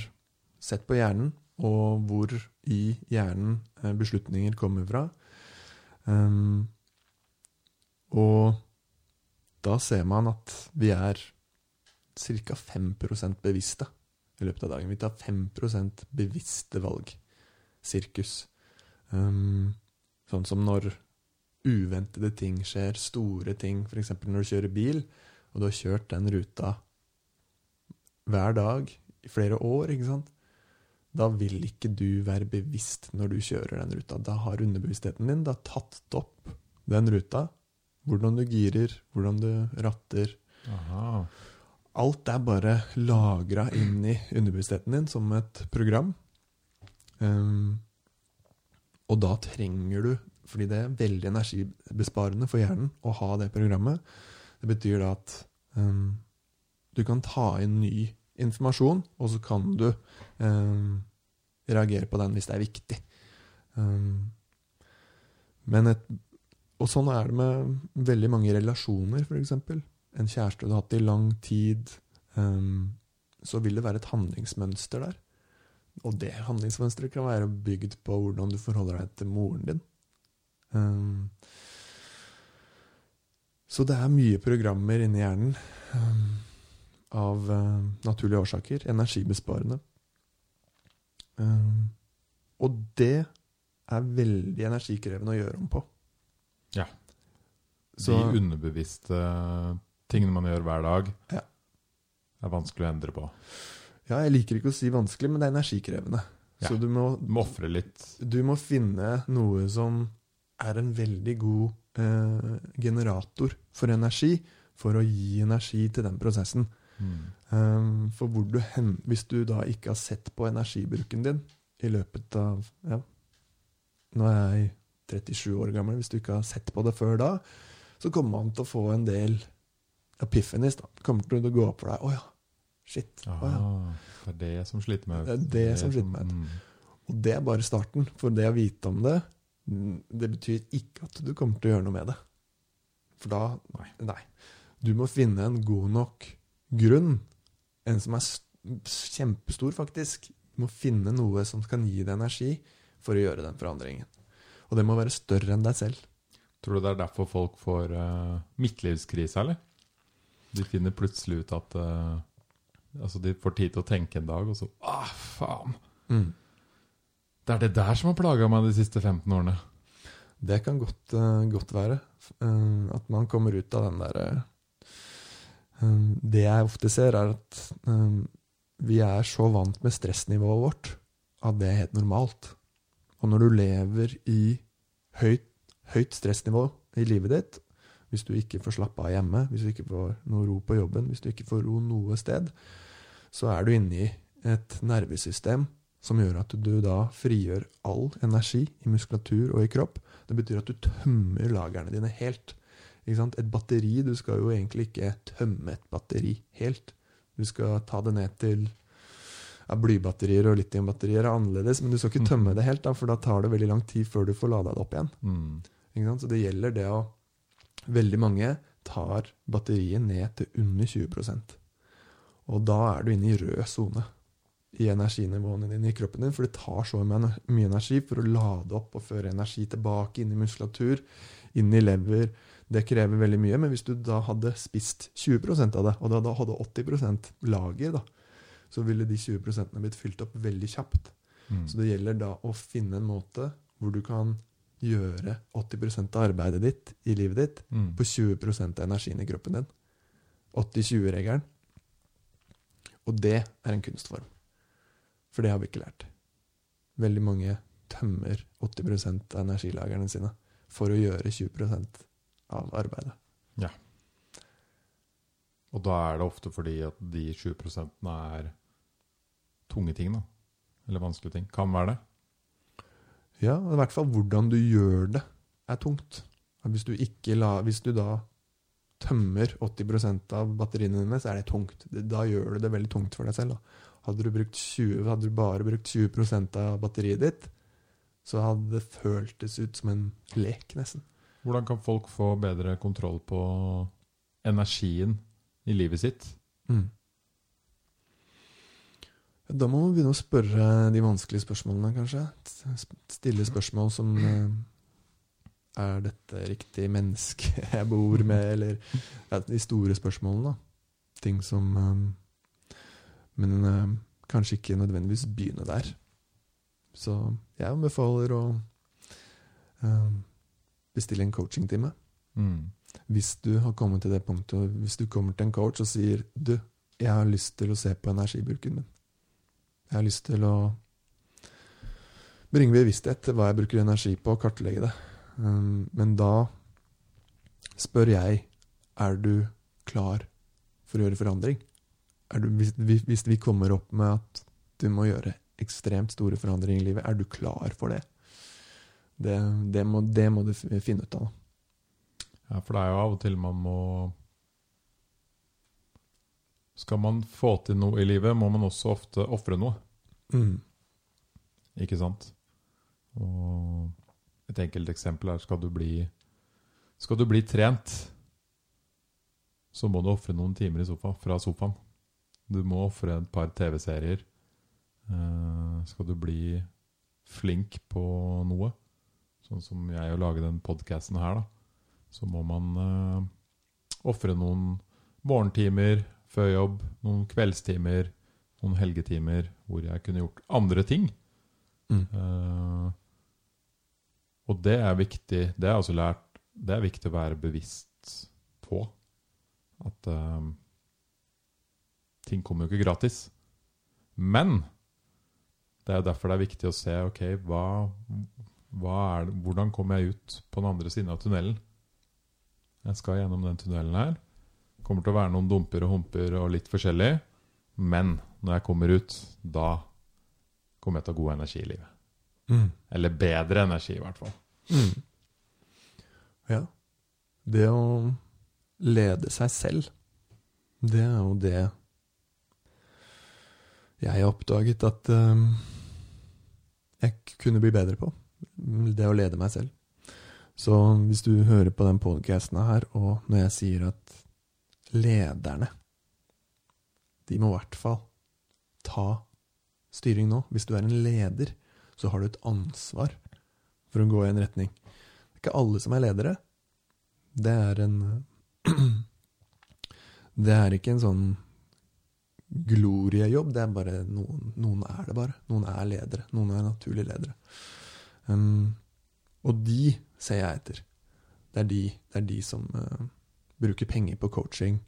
sett på hjernen og hvor i hjernen eh, beslutninger kommer fra. Um, og da ser man at vi er ca. 5% bevisste i løpet av dagen. Vi tar 5% bevisste valg. Sirkus. Um, sånn som når uventede ting skjer, store ting, f.eks. når du kjører bil, og du har kjørt den ruta hver dag i flere år, ikke sant? Da vil ikke du være bevisst når du kjører den ruta. Da har underbevisstheten din da tatt opp den ruta. Hvordan du girer, hvordan du ratter. Aha. Alt er bare lagra inn i underbevisstheten din som et program. Um, og da trenger du Fordi det er veldig energibesparende for hjernen å ha det programmet. Det betyr da at um, du kan ta inn ny informasjon, og så kan du um, reagere på den hvis det er viktig. Um, men et, og sånn er det med veldig mange relasjoner, f.eks. En kjæreste du har hatt i lang tid. Um, så vil det være et handlingsmønster der. Og det handlingsmønsteret kan være bygd på hvordan du forholder deg til moren din. Um, så det er mye programmer inni hjernen um, av uh, naturlige årsaker. Energibesparende. Um, og det er veldig energikrevende å gjøre om på. Ja. Så, De underbevisste tingene man gjør hver dag, Ja. er vanskelig å endre på. ja, jeg liker ikke å si vanskelig, men det er energikrevende. Ja. Så du må, Du må ofre litt. du må finne noe som er en veldig god eh, generator for energi, for å gi energi til den prosessen. Mm. Um, for hvor du hen, hvis du da ikke har sett på energibruken din i løpet av ja, Nå er jeg 37 år gammel. Hvis du ikke har sett på det før da, så kommer man til å få en del epiphanies. da. Det kommer til å gå opp for deg. Å ja, shit. Oh, ja. Ah, det er det som sliter med Det er det som sliter med det. mm. Og det er bare starten. For det å vite om det, mm, det betyr ikke at du kommer til å gjøre noe med det. For da Nei. Nei. Du må finne en god nok grunn. En som er kjempestor, faktisk. Du må finne noe som kan gi deg energi for å gjøre den forandringen. Og det må være større enn deg selv. Tror du det er derfor folk får uh, midtlivskrise, eller? De finner plutselig ut at uh, Altså, de får tid til å tenke en dag, og så Ah, faen! Det er det der som har plaga meg de siste 15 årene. Det kan godt, uh, godt være. at man kommer ut av den derre Det jeg ofte ser, er at eh, vi er så vant med stressnivået vårt at det er helt normalt. Og når du lever i høyt, høyt stressnivå i livet ditt, hvis du ikke får slappe av hjemme, hvis du ikke får noe ro på jobben, hvis du ikke får ro noe sted, så er du inne i et nervesystem som gjør at du da frigjør all energi i muskulatur og i kropp. Det betyr at du tømmer lagrene dine helt. Et batteri, du skal jo egentlig ikke tømme et batteri helt. Du skal ta det ned til ja, Blybatterier og litiumbatterier er annerledes, men du skal ikke tømme det helt, da, for da tar det veldig lang tid før du får lada det opp igjen. Mm. Så det gjelder det å Veldig mange tar batteriet ned til under 20% Og da er du inne i rød sone i energinivåene dine i kroppen din, for det tar så mye energi for å lade opp og føre energi tilbake inn i muskulatur, inn i lever. Det krever veldig mye, men hvis du da hadde spist 20% av det, og da hadde 80% lager, da, så ville de 20 blitt fylt opp veldig kjapt. Mm. Så det gjelder da å finne en måte hvor du kan gjøre 80% av arbeidet ditt i livet ditt Mm. på 20% av energien i kroppen din. 80-20-regelen. Og det er en kunstform. For det har vi ikke lært. Veldig mange tømmer 80 av energilagrene sine for å gjøre 20 av arbeidet. Og da er det ofte fordi at de 7 er tunge ting, da. Eller vanskelige ting. Kan være det. Ja, i hvert fall hvordan du gjør det, er tungt. Hvis du, la, hvis du da tømmer 80% av batteriene dine, så er det tungt. Da gjør du det veldig tungt for deg selv. Da. Hadde, du brukt 20, hadde du bare brukt 20% av batteriet ditt, så hadde det føltes ut som en lek, nesten. Hvordan kan folk få bedre kontroll på energien i livet sitt? Mm. Da må man begynne å spørre de vanskelige spørsmålene, kanskje. Stille spørsmål som eh, Er dette riktig menneske [LAUGHS] jeg bor med? Eller de store spørsmålene. Ting som eh, Men eh, kanskje ikke nødvendigvis begynne der. Så jeg anbefaler å bestille en coachingtime. Mm. Hvis du har kommet til det punktet, hvis du kommer til en coach og sier du, jeg har lyst til å se på energibruken min. Jeg har lyst til å bringe bevissthet til hva jeg bruker energi på, og kartlegge det. Um, men da spør jeg er du klar for å gjøre forandring. Er du, hvis, vi- hvis vi kommer opp med at du må gjøre ekstremt store forandringer i livet, er du klar for det? Det, det, må, det må du finne ut av. Ja, for det er jo av og til man må Skal man få til noe i livet, må man også ofte ofre noe. Mm. Ikke sant? Og et enkelt eksempel er skal du bli Skal du bli trent, så må du ofre noen timer i sofa, fra sofaen. Du må ofre et par TV-serier. Uh, skal du bli flink på noe, sånn som jeg å lage den podkasten her, da, så må man uh, ofre noen morgentimer før jobb, noen kveldstimer, noen helgetimer hvor jeg kunne gjort andre ting. Mm. Uh, og det er viktig Det er også lært Det er viktig å være bevisst på at uh, ting kommer jo ikke gratis. Men det er derfor det er viktig å se ok, hva, det, hvordan kommer jeg ut på den andre siden av tunnelen. Jeg skal gjennom den tunnelen her. Kommer til å være noen dumper og humper og litt forskjellig. Men når jeg kommer ut, da kommer jeg til å ha god energi i livet. Mm. Eller bedre energi, i hvert fall. Mm. Ja. Det å lede seg selv, det er jo det jeg har oppdaget at um, jeg kunne bli bedre på. Det å lede meg selv. Så hvis du hører på den podcasten her, og når jeg sier at lederne De må i hvert fall ta styring nå. Hvis du er en leder, så har du et ansvar for å gå i en retning. Det er ikke alle som er ledere. Det er en [CLEARS THROAT] Det er ikke en sånn gloriejobb. Det er bare noen, noen er det bare. Noen er ledere. Noen er naturlige ledere. Um, og de ser jeg etter. Det er de, det er de som uh, bruker penger på coaching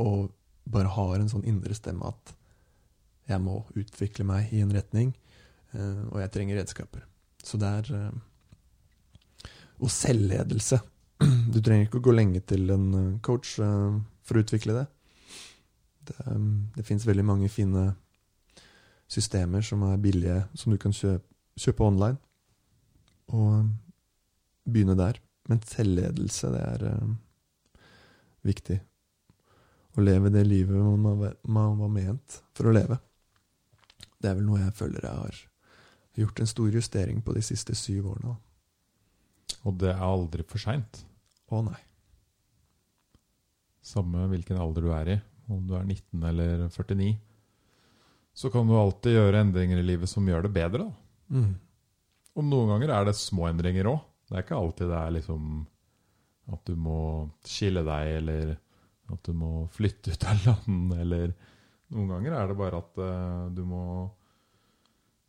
og bare har en sånn indre stemme at jeg må utvikle meg i en retning, uh, og jeg trenger redskaper. Så det er uh, Og selvledelse. [CLEARS THROAT] Du trenger ikke å gå lenge til en coach for å utvikle det. Det, um, det fins veldig mange fine systemer som er billige, som du kan kjøpe, kjøpe online. Og eh, begynne der. Men selvledelse, det er uh, viktig. Å leve det livet man var ment for å leve. Det er vel noe jeg føler jeg har gjort en stor justering på de siste syv årene. Og det er aldri for seint. Å nei. Samme hvilken alder du er i, om du er 19 eller 49, så kan du alltid gjøre endringer i livet som gjør det bedre. da. Mm. Og noen ganger er det små endringer òg. Det er ikke alltid det er liksom at du må skille deg, eller at du må flytte ut av landet, eller Noen ganger er det bare at eh, du må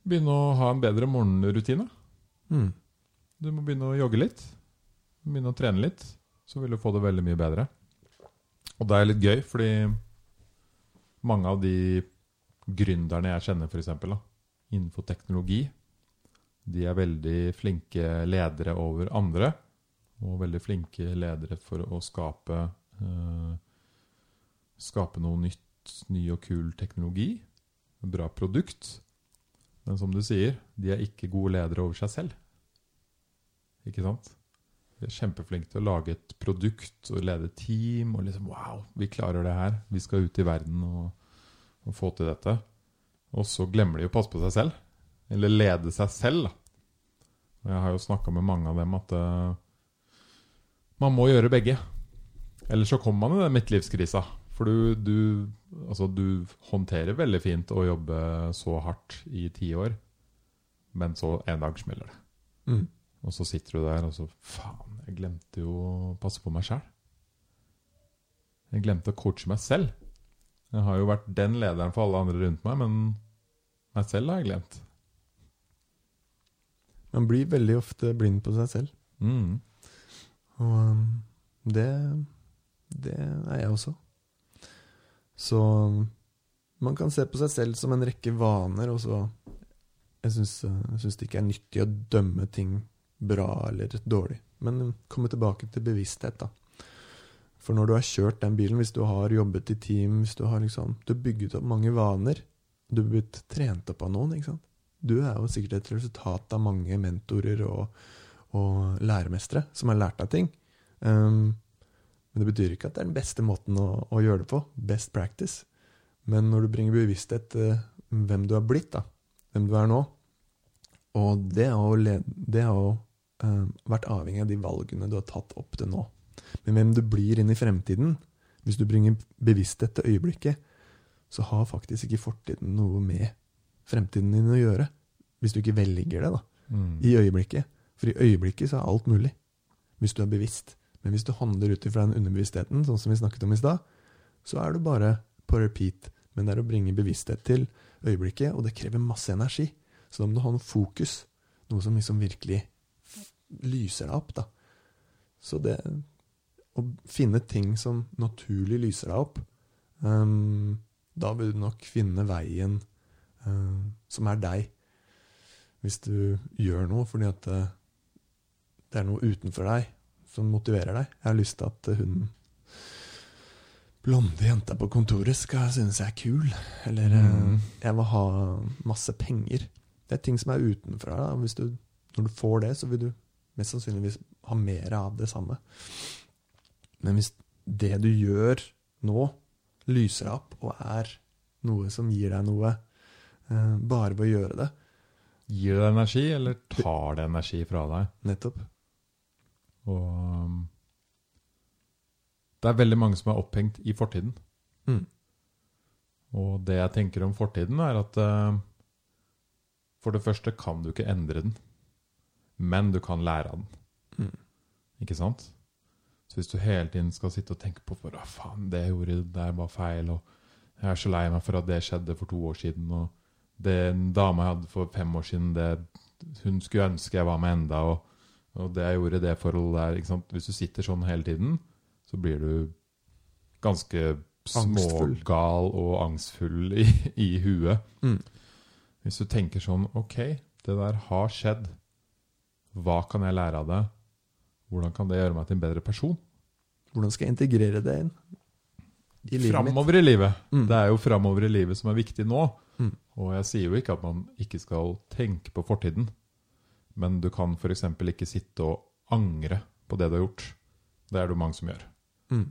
begynne å ha en bedre morgenrutine. Mm. Du må begynne å jogge litt. Begynne å trene litt. Så vil du få det veldig mye bedre. Og det er litt gøy, fordi mange av de gründerne jeg kjenner, f.eks., innenfor teknologi, de er veldig flinke ledere over andre. Og veldig flinke ledere for å skape eh, Skape noe nytt, ny og kul teknologi. Bra produkt. Men som du sier, de er ikke gode ledere over seg selv. Ikke sant? De er kjempeflinke til å lage et produkt og lede team. Og liksom Wow, vi klarer det her. Vi skal ut i verden og, og få til dette. Og så glemmer de å passe på seg selv. Eller lede seg selv. Da. Og jeg har jo snakka med mange av dem at uh, man må gjøre begge. Ellers så kommer man i den midtlivskrisa. For du, du, altså du håndterer veldig fint å jobbe så hardt i ti år, men så en dag smeller det. Mm. Og så sitter du der og så Faen, jeg glemte jo å passe på meg sjæl. Jeg glemte å coache meg selv. Jeg har jo vært den lederen for alle andre rundt meg, men meg selv har jeg glemt. Man blir veldig ofte blind på seg selv. Mm. Og um, det, det er jeg også. Så um, man kan se på seg selv som en rekke vaner, og så Jeg syns, uh, det ikke er nyttig å dømme ting bra eller dårlig, men um, komme tilbake til bevissthet, da. For når du har kjørt den bilen, hvis du har jobbet i team, hvis du har liksom Du har bygget opp mange vaner, du har blitt trent opp av noen, ikke sant. Du er jo sikkert et resultat av mange mentorer og, og læremestere som har lært deg ting. Um, men det betyr ikke at det er den beste måten å, å gjøre det på. Best practice. Men når du bringer bevissthet til hvem du har blitt, da, hvem du er nå Og det har jo uh, vært avhengig av de valgene du har tatt opp til nå. Men hvem du blir inn i fremtiden, hvis du bringer bevissthet til øyeblikket, så har faktisk ikke fortiden noe med fremtiden din å gjøre. Hvis du ikke velger det, da. Mm. I øyeblikket. For i øyeblikket så er alt mulig. Hvis du er bevisst. Men hvis du handler ut ifra den underbevisstheten, sånn som vi snakket om i stad, så er du bare på repeat. Men det er å bringe bevissthet til øyeblikket, og det krever masse energi. Så da må du ha noe fokus. Noe som liksom virkelig lyser deg opp, da. Så det Å finne ting som naturlig lyser deg opp, um, da vil du nok finne veien som er deg. Hvis du gjør noe fordi at det, det er noe utenfor deg som motiverer deg. Jeg har lyst til at hun blonde jenta på kontoret skal synes jeg er kul. Eller Mm. eh, jeg vil ha masse penger. Det er ting som er utenfra. Da. Hvis du, når du får det, så vil du mest sannsynligvis ha mer av det samme. Men hvis det du gjør nå, lyser opp og er noe som gir deg noe, eh, bare ved å gjøre det, Gir det energi, eller tar det energi fra deg? nettopp Og det er veldig mange som er opphengt i fortiden. mm. Og det jeg tenker om fortiden, er at uh, for det første kan du ikke endre den, men du kan lære av den. Mm. Ikke sant? Så hvis du hele tiden skal sitte og tenke på for, «Å, faen, det jeg gjorde der var feil, og jeg er så lei meg for at det skjedde for to år siden, og den dama jeg hadde for fem år siden, det, hun skulle ønske jeg var med enda, og, og det jeg gjorde i det forholdet der? Hvis du sitter sånn hele tiden, så blir du ganske smågal og angstfull i, i huet. Mm. Hvis du tenker sånn Ok, det der har skjedd. Hva kan jeg lære av det? Hvordan kan det gjøre meg til en bedre person? Hvordan skal jeg integrere det inn i? Framover i livet. Mm. Det er jo framover i livet som er viktig nå. Mm. Og jeg sier jo ikke at man ikke skal tenke på fortiden. Men du kan f.eks. ikke sitte og angre på det du har gjort. Det er det jo mange som gjør. Mm.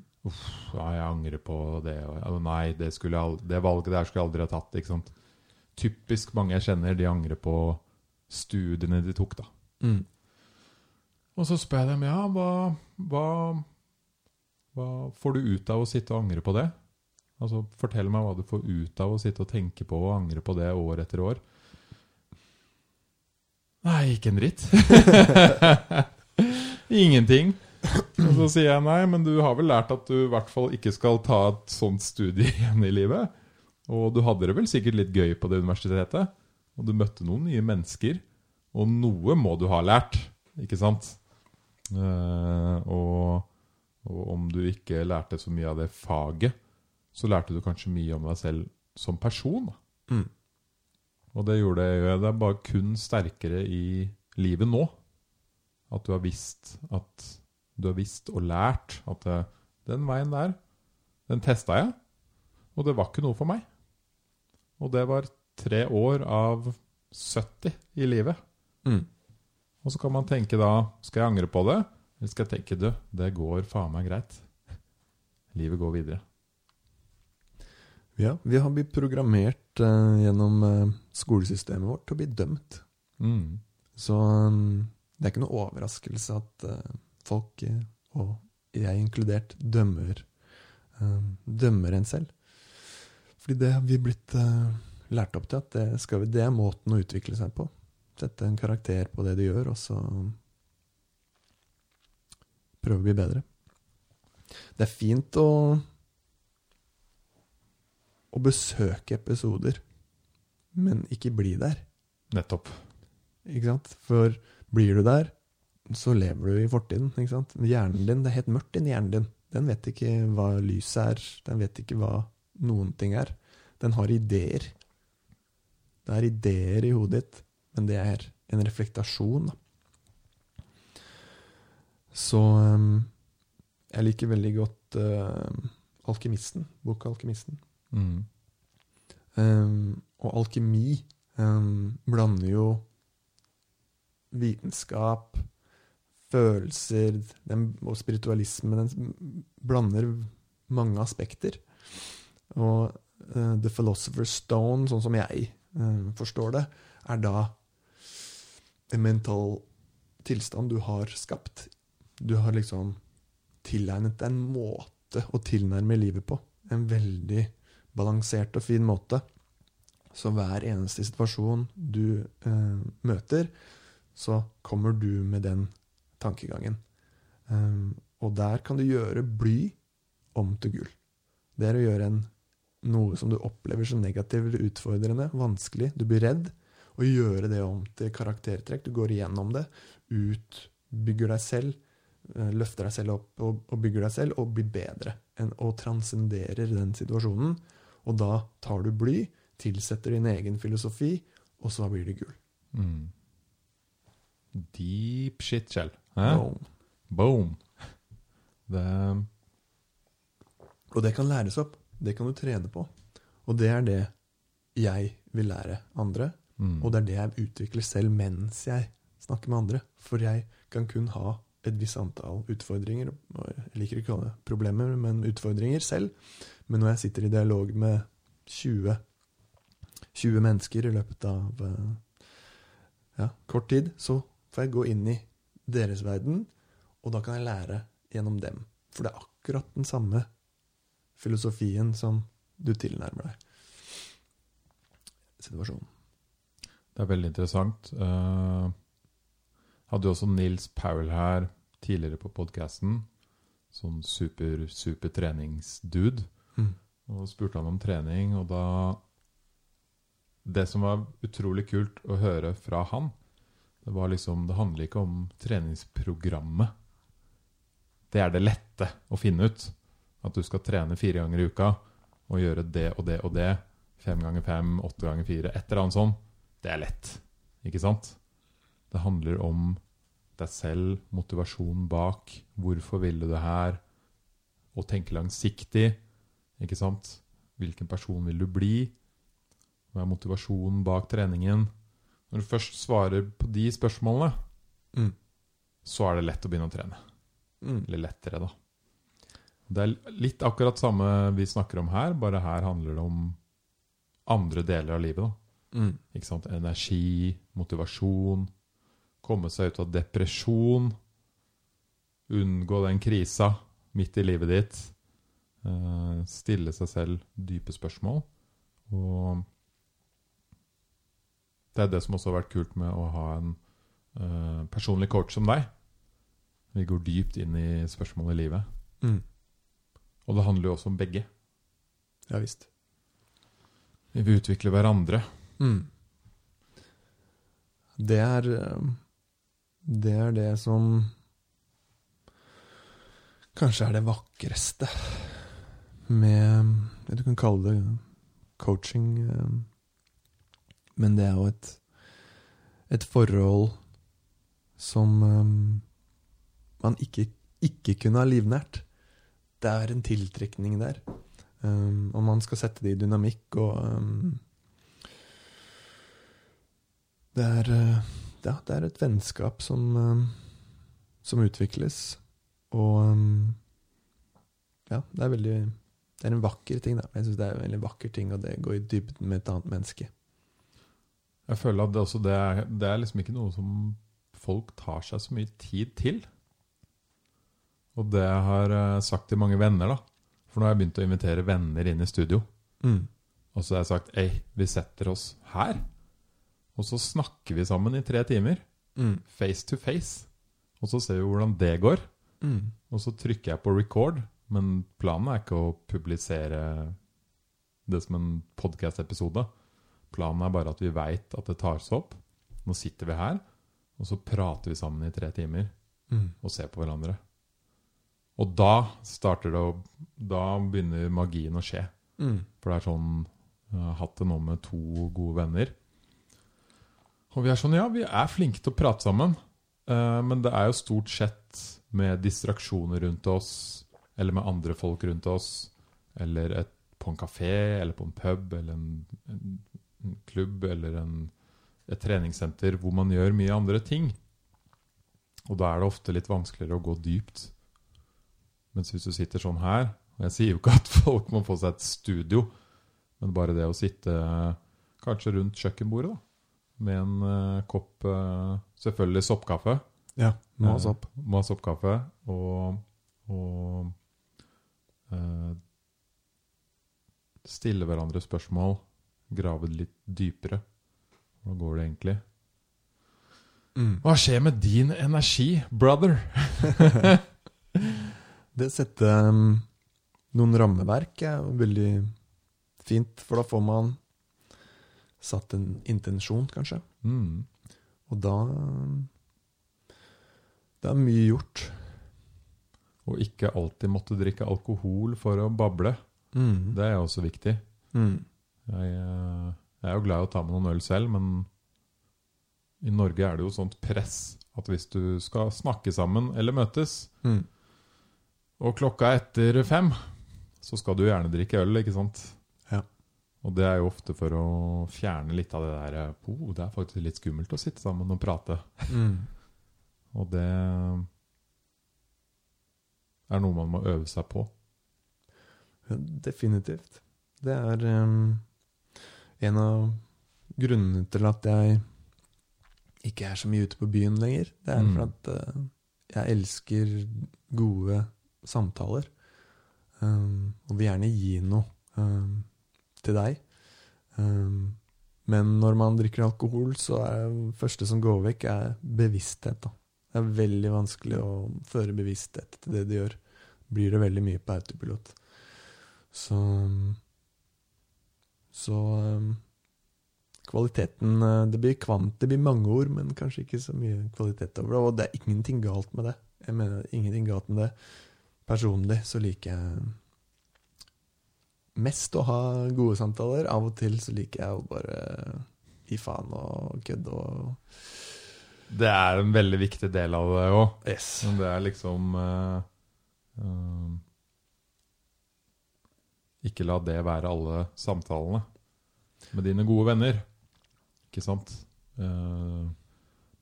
Ja, jeg angrer på det. Nei, det, aldri, det valget der skulle jeg aldri ha tatt. Ikke sant? Typisk mange jeg kjenner, de angrer på studiene de tok, da. Mm. Og så spør jeg dem ja, hva, hva, hva får du ut av å sitte og angre på det? Altså, Fortell meg hva du får ut av å sitte og tenke på og angre på det år etter år. Nei, ikke en dritt. [LAUGHS] Ingenting. Og så sier jeg nei, men du har vel lært at du i hvert fall ikke skal ta et sånt studie igjen i livet? Og du hadde det vel sikkert litt gøy på det universitetet? Og du møtte noen nye mennesker? Og noe må du ha lært, ikke sant? Eh, og, og om du ikke lærte så mye av det faget, så lærte du kanskje mye om deg selv som person. Mm. Og det gjorde jeg deg bare kun sterkere i livet nå. At du har visst at du har visst og lært at det, den veien der, den testa jeg, og det var ikke noe for meg. Og det var tre år av 70 i livet. Mm. Og så kan man tenke da Skal jeg angre på det? Eller skal jeg tenke du, det går faen meg greit. Livet går videre. Ja, vi har blitt programmert uh, gjennom uh, skolesystemet vårt til å bli dømt. Mm. Så um, det er ikke noe overraskelse at uh, folk, og jeg inkludert, dømmer, dømmer en selv. Fordi det har vi blitt lært opp til at det, skal vi, det er måten å utvikle seg på. Sette en karakter på det du gjør, og så prøve å bli bedre. Det er fint å å besøke episoder, men ikke bli der. Nettopp. Ikke sant? For blir du der, så lever du i fortiden. Ikke sant? Hjernen din, Det er helt mørkt inni hjernen din. Den vet ikke hva lyset er. Den vet ikke hva noen ting er. Den har ideer. Det er ideer i hodet ditt, men det er en reflektasjon. Så um, jeg liker veldig godt uh, Alkymisten, boka 'Alkymisten'. Mm. Um, og alkemi um, blander jo vitenskap, følelser den, og spiritualisme den blander mange aspekter. Og uh, The Philosopher's Stone, sånn som jeg eh, forstår det, er da en mental tilstand du har skapt. Du har liksom tilegnet deg en måte å tilnærme livet på. En veldig balansert og fin måte. Så hver eneste situasjon du eh, møter, så kommer du med den tankegangen. Um, og der kan du gjøre bly om til gull. Det er å gjøre en, noe som du opplever som negativt eller utfordrende, vanskelig, du blir redd, og gjøre det om til karaktertrekk. Du går igjennom det, utbygger deg selv, eh, løfter deg selv opp og, og bygger deg selv, og blir bedre. En, og transcenderer den situasjonen. Og da tar du bly, tilsetter din egen filosofi, og så blir det gull. Mm. Deep shit, Kjell. Boom. Boom. Det Og det kan læres opp. Det kan du trene på. Og det er det jeg vil lære andre. mm. Og det er det jeg utvikler selv mens jeg snakker med andre. For jeg kan kun ha et visst antall utfordringer. Jeg liker ikke å kalle det problemer, men utfordringer selv. Men når jeg sitter i dialog med 20, 20 mennesker i løpet av eh, ja, kort tid, så får jeg gå inn i deres verden, og da kan jeg lære gjennom dem. For det er akkurat den samme filosofien som du tilnærmer deg situasjonen. Det er veldig interessant. Uh, hadde jo også Nils Powell her tidligere på podkasten. Sånn super, super treningsdude. Mm. Og spurte han om trening, og da Det som var utrolig kult å høre fra han, det var liksom Det handler ikke om treningsprogrammet. Det er det lette å finne ut. At du skal trene fire ganger i uka og gjøre det og det og det. Fem ganger fem, åtte ganger fire, et eller annet sånt. Det er lett, ikke sant? Det handler om deg selv, motivasjonen bak. Hvorfor vil du det her? Å tenke langsiktig, ikke sant? Hvilken person vil du bli? Hva er motivasjonen bak treningen? Når du først svarer på de spørsmålene, Mm. så er det lett å begynne å trene. Mm. Eller lettere, da. Det er litt akkurat samme vi snakker om her, bare her handler det om andre deler av livet. da. Mm. Ikke sant? Energi, motivasjon, komme seg ut av depresjon, unngå den krisa midt i livet ditt, eh, stille seg selv dype spørsmål. Og det er det som også har vært kult med å ha en eh, personlig coach som deg. Vi går dypt inn i spørsmål i livet. Mm. Og det handler jo også om begge. Ja visst. Vi vil utvikle hverandre. Mm. Det er eh, Det er det som kanskje er det vakreste med det Du kan kalle det coaching, eh, men det er jo et et forhold som eh, man ikke, ikke kunne ha livnært. Det er en tiltrekning der. Um, og man skal sette det i dynamikk og det er, eh, ja, det er et vennskap som, um, som utvikles. Og um, ja, det er veldig Det er en vakker ting, da. Jeg syns det er en veldig vakker ting og det går i dybden med et annet menneske. Jeg føler at det, også, det, er, det er liksom ikke noe som folk tar seg så mye tid til. Og det jeg har jeg sagt til mange venner, da For nå har jeg begynt å invitere venner inn i studio. Mm. Og så har jeg sagt Ei, vi setter oss her. Og så snakker vi sammen i tre timer. Mm. Face to face. Og så ser vi hvordan det går. Mm. Og så trykker jeg på record. Men planen er ikke å publisere det som en podcast-episode. Planen er bare at vi veit at det tas opp. Nå sitter vi her, og så prater vi sammen i tre timer Mm. og ser på hverandre. Og da starter det å Da begynner magien å skje. Mm. For det er sånn Jeg har hatt det nå med to gode venner. Og vi er sånn Ja, vi er flinke til å prate sammen. uh, men det er jo stort sett med distraksjoner rundt oss, eller med andre folk rundt oss, eller et, på en kafé, eller på en pub, eller en, en, en klubb, eller en, et treningssenter hvor man gjør mye andre ting. Og da er det ofte litt vanskeligere å gå dypt. Mens hvis du sitter sånn her Og jeg sier jo ikke at [LAUGHS] folk må få seg et studio, men bare det å sitte kanskje rundt kjøkkenbordet da, med en uh, kopp uh, selvfølgelig soppkaffe. Ja, må ha sopp. Uh, må ha soppkaffe. Og, og eh, stille hverandre spørsmål. Grave litt dypere. Hvordan går det egentlig? Mm. Hva skjer med din energi, brother? [LAUGHS] Det sette um, noen rammeverk er veldig fint, for da får man satt en intensjon, kanskje. Mm. Og da Det er mye gjort. Og ikke alltid måtte drikke alkohol for å bable. Mm. Det er også viktig. Mm. Jeg, eh, jeg er jo glad i å ta med noen øl selv, men i Norge er det jo sånt press at hvis du skal snakke sammen eller møtes, Mm. og klokka er etter fem, så skal du gjerne drikke øl, ikke sant? Og det er jo ofte for å fjerne litt av det der oh, Det er faktisk litt skummelt å sitte sammen og prate. Mm. [LAUGHS] Og det er noe man må øve seg på. Definitivt. Det er um, en av grunnene til at jeg ikke er så mye ute på byen lenger. Det er Mm. for at uh, jeg elsker gode samtaler. Um, og vil gjerne gi noe um, til deg. Um, men når man drikker alkohol, så er det første som går vekk, er bevissthet. Da. Det er veldig vanskelig å føre bevissthet til det du gjør. Blir det veldig mye på autopilot. Så Så um, kvaliteten eh, Det blir kvant, det blir mange ord, men kanskje ikke så mye kvalitet over det. Og det er ingenting galt med det. Jeg mener ingenting galt med det. Personlig så liker jeg mest å ha gode samtaler. Av og til så liker jeg å bare gi faen og kødde og Det er en veldig viktig del av det òg. Yes. Det er liksom uh, Ikke la det være alle samtalene med dine gode venner. Ikke sant? Uh,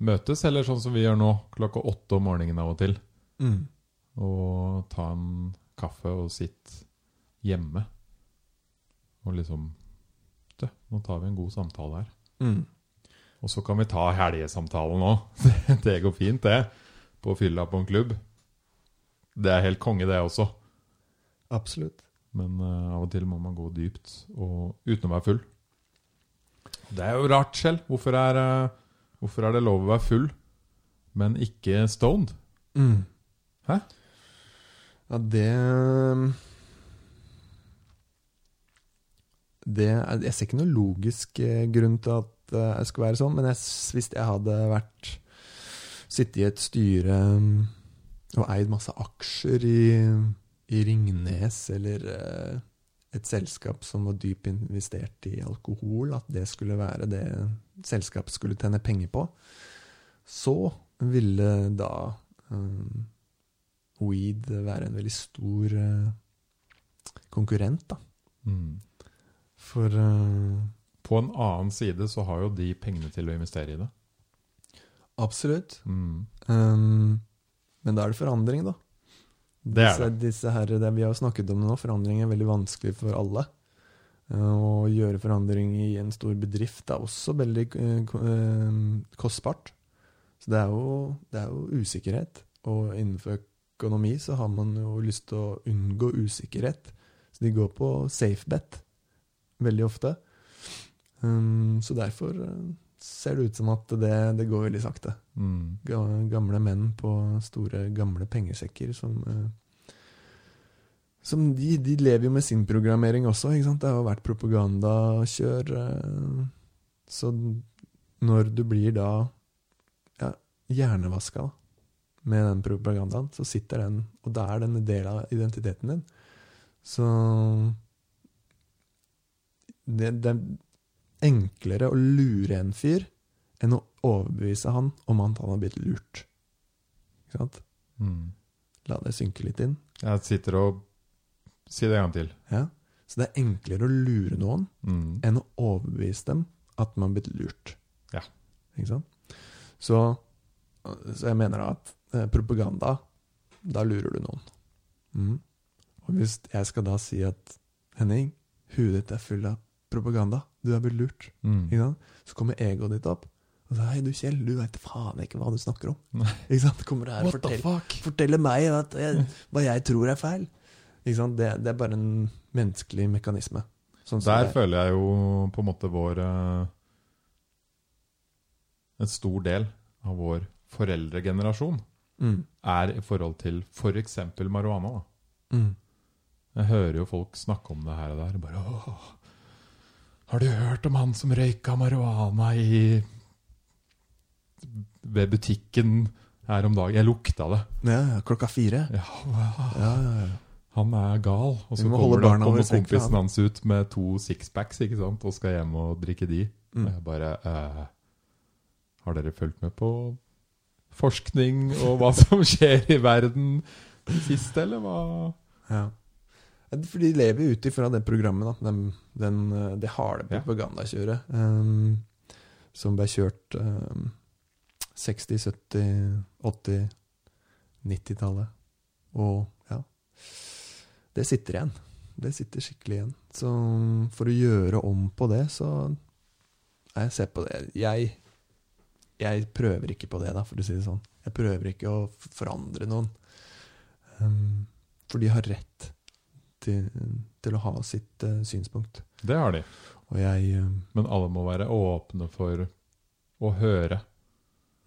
møtes, eller sånn som vi gjør nå, klokka åtte om morgenen av og til. Mm. Og ta en kaffe og sitte hjemme. Og liksom Du, nå tar vi en god samtale her. Mm. Og så kan vi ta helgesamtalen òg. [LAUGHS] det går fint, det. På fylla på en klubb. Det er helt konge, det også. Absolutt. Men uh, av og til må man gå dypt og uten å være full. Det er jo rart, Kjell. Hvorfor er, eh, hvorfor er det lov å være full, men ikke stoned? Mm. Hæ? Ja, det Det Jeg ser ikke noe logisk eh, grunn til at det skulle være sånn, men jeg, hvis jeg hadde vært Sittet i et styre mm, og eid masse aksjer i, i Ringnes eller eh, et selskap som var dypt investert i alkohol, at det skulle være det selskapet skulle tjene penger på, så ville da um, weed være en veldig stor uh, konkurrent, da. Mm. For uh, På en annen side så har jo de pengene til å investere i det. Absolutt. Mm. Um, men da er det forandring, da. Det er Disse, disse her, det, vi har jo snakket om det nå, forandring er veldig vanskelig for alle. Eh, Å gjøre forandring i en stor bedrift er også veldig eh, eh, kostbart. Så det er, jo, det er jo usikkerhet. Og innenfor økonomi så har man jo lyst til å unngå usikkerhet. Så de går på safe bet veldig ofte. Um, så derfor eh, ser det ut som at det, det går veldig sakte Mm. gamle menn på store, gamle pengesekker som eh, som de, de lever jo med sin programmering også, ikke sant? Det har jo vært propagandakjør. eh, Så når du blir da ja, hjernevaska med den propagandaen, så sitter den Og da er den en del av identiteten din. Så det, det er enklere å lure en fyr enn å overbevise han om at han har blitt lurt. Ikke sant? Mm. La det synke litt inn. Jeg sitter og Si det en gang til. Ja? Så det er enklere å lure noen Mm. enn å overbevise dem at man har blitt lurt. Ja. Ikke sant? Så Så jeg mener da at eh, propaganda, da lurer du noen. Mm. Og hvis jeg skal da si at Henning, huet ditt er full av propaganda, du er blitt lurt, Mm. så kommer egoet ditt opp. Og så, Hei, du Kjell, du veit faen ikke hva du snakker om. Nei. Ikke sant? Kommer her og forteller, forteller meg at jeg, hva jeg tror er feil. Ikke sant? Det, det er bare en menneskelig mekanisme. Sånn Der er. føler jeg jo på en måte vår eh, En stor del av vår foreldregenerasjon mm. er i forhold til f.eks. marihuana. da. Mm. Jeg hører jo folk snakke om det her og der. Bare, Åh, har du hørt om han som røyka marihuana i ved butikken her om dagen? Jeg lukta det. Ja, klokka fire. Ja, wow. Ja, ja, han er gal. Og så kommer, det, kommer kompisen hans ut med to sixpacks ikke sant? og skal hjem og drikke de. Mm. Og jeg bare eh, Har dere fulgt med på forskning og hva som skjer i verden sist, eller hva? Ja. For de lever ut ifra det programmet, da. Den, den, eh, det harde propagandakjøret. um, som ble kjørt um, 60-, 70-, 80-, 90-tallet. Og ja Det sitter igjen. Det sitter skikkelig igjen. Så for å gjøre om på det, så Jeg ser på det Jeg, jeg prøver ikke på det, da, for å si det sånn. Jeg prøver ikke å forandre noen. Um, for de har rett til, til å ha sitt uh, synspunkt. Det har de. Og jeg uh, Men alle må være åpne for å høre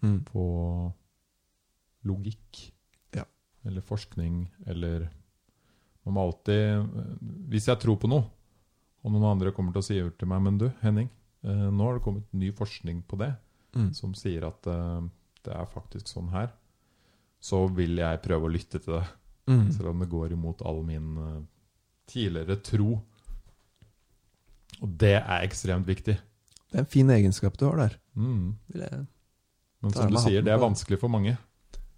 mm, på logikk. Ja. Eller forskning, eller Man må alltid Hvis jeg tror på noe, og noen andre kommer til å si til meg Men du, Henning, uh, nå har det kommet ny forskning på det, mm, som sier at det er faktisk sånn her, så vil jeg prøve å lytte til det. mm, Selv om det går imot all min tidligere tro. Og det er ekstremt viktig. Det er en fin egenskap du har der. Mm. Men som du sier, det er vanskelig for mange.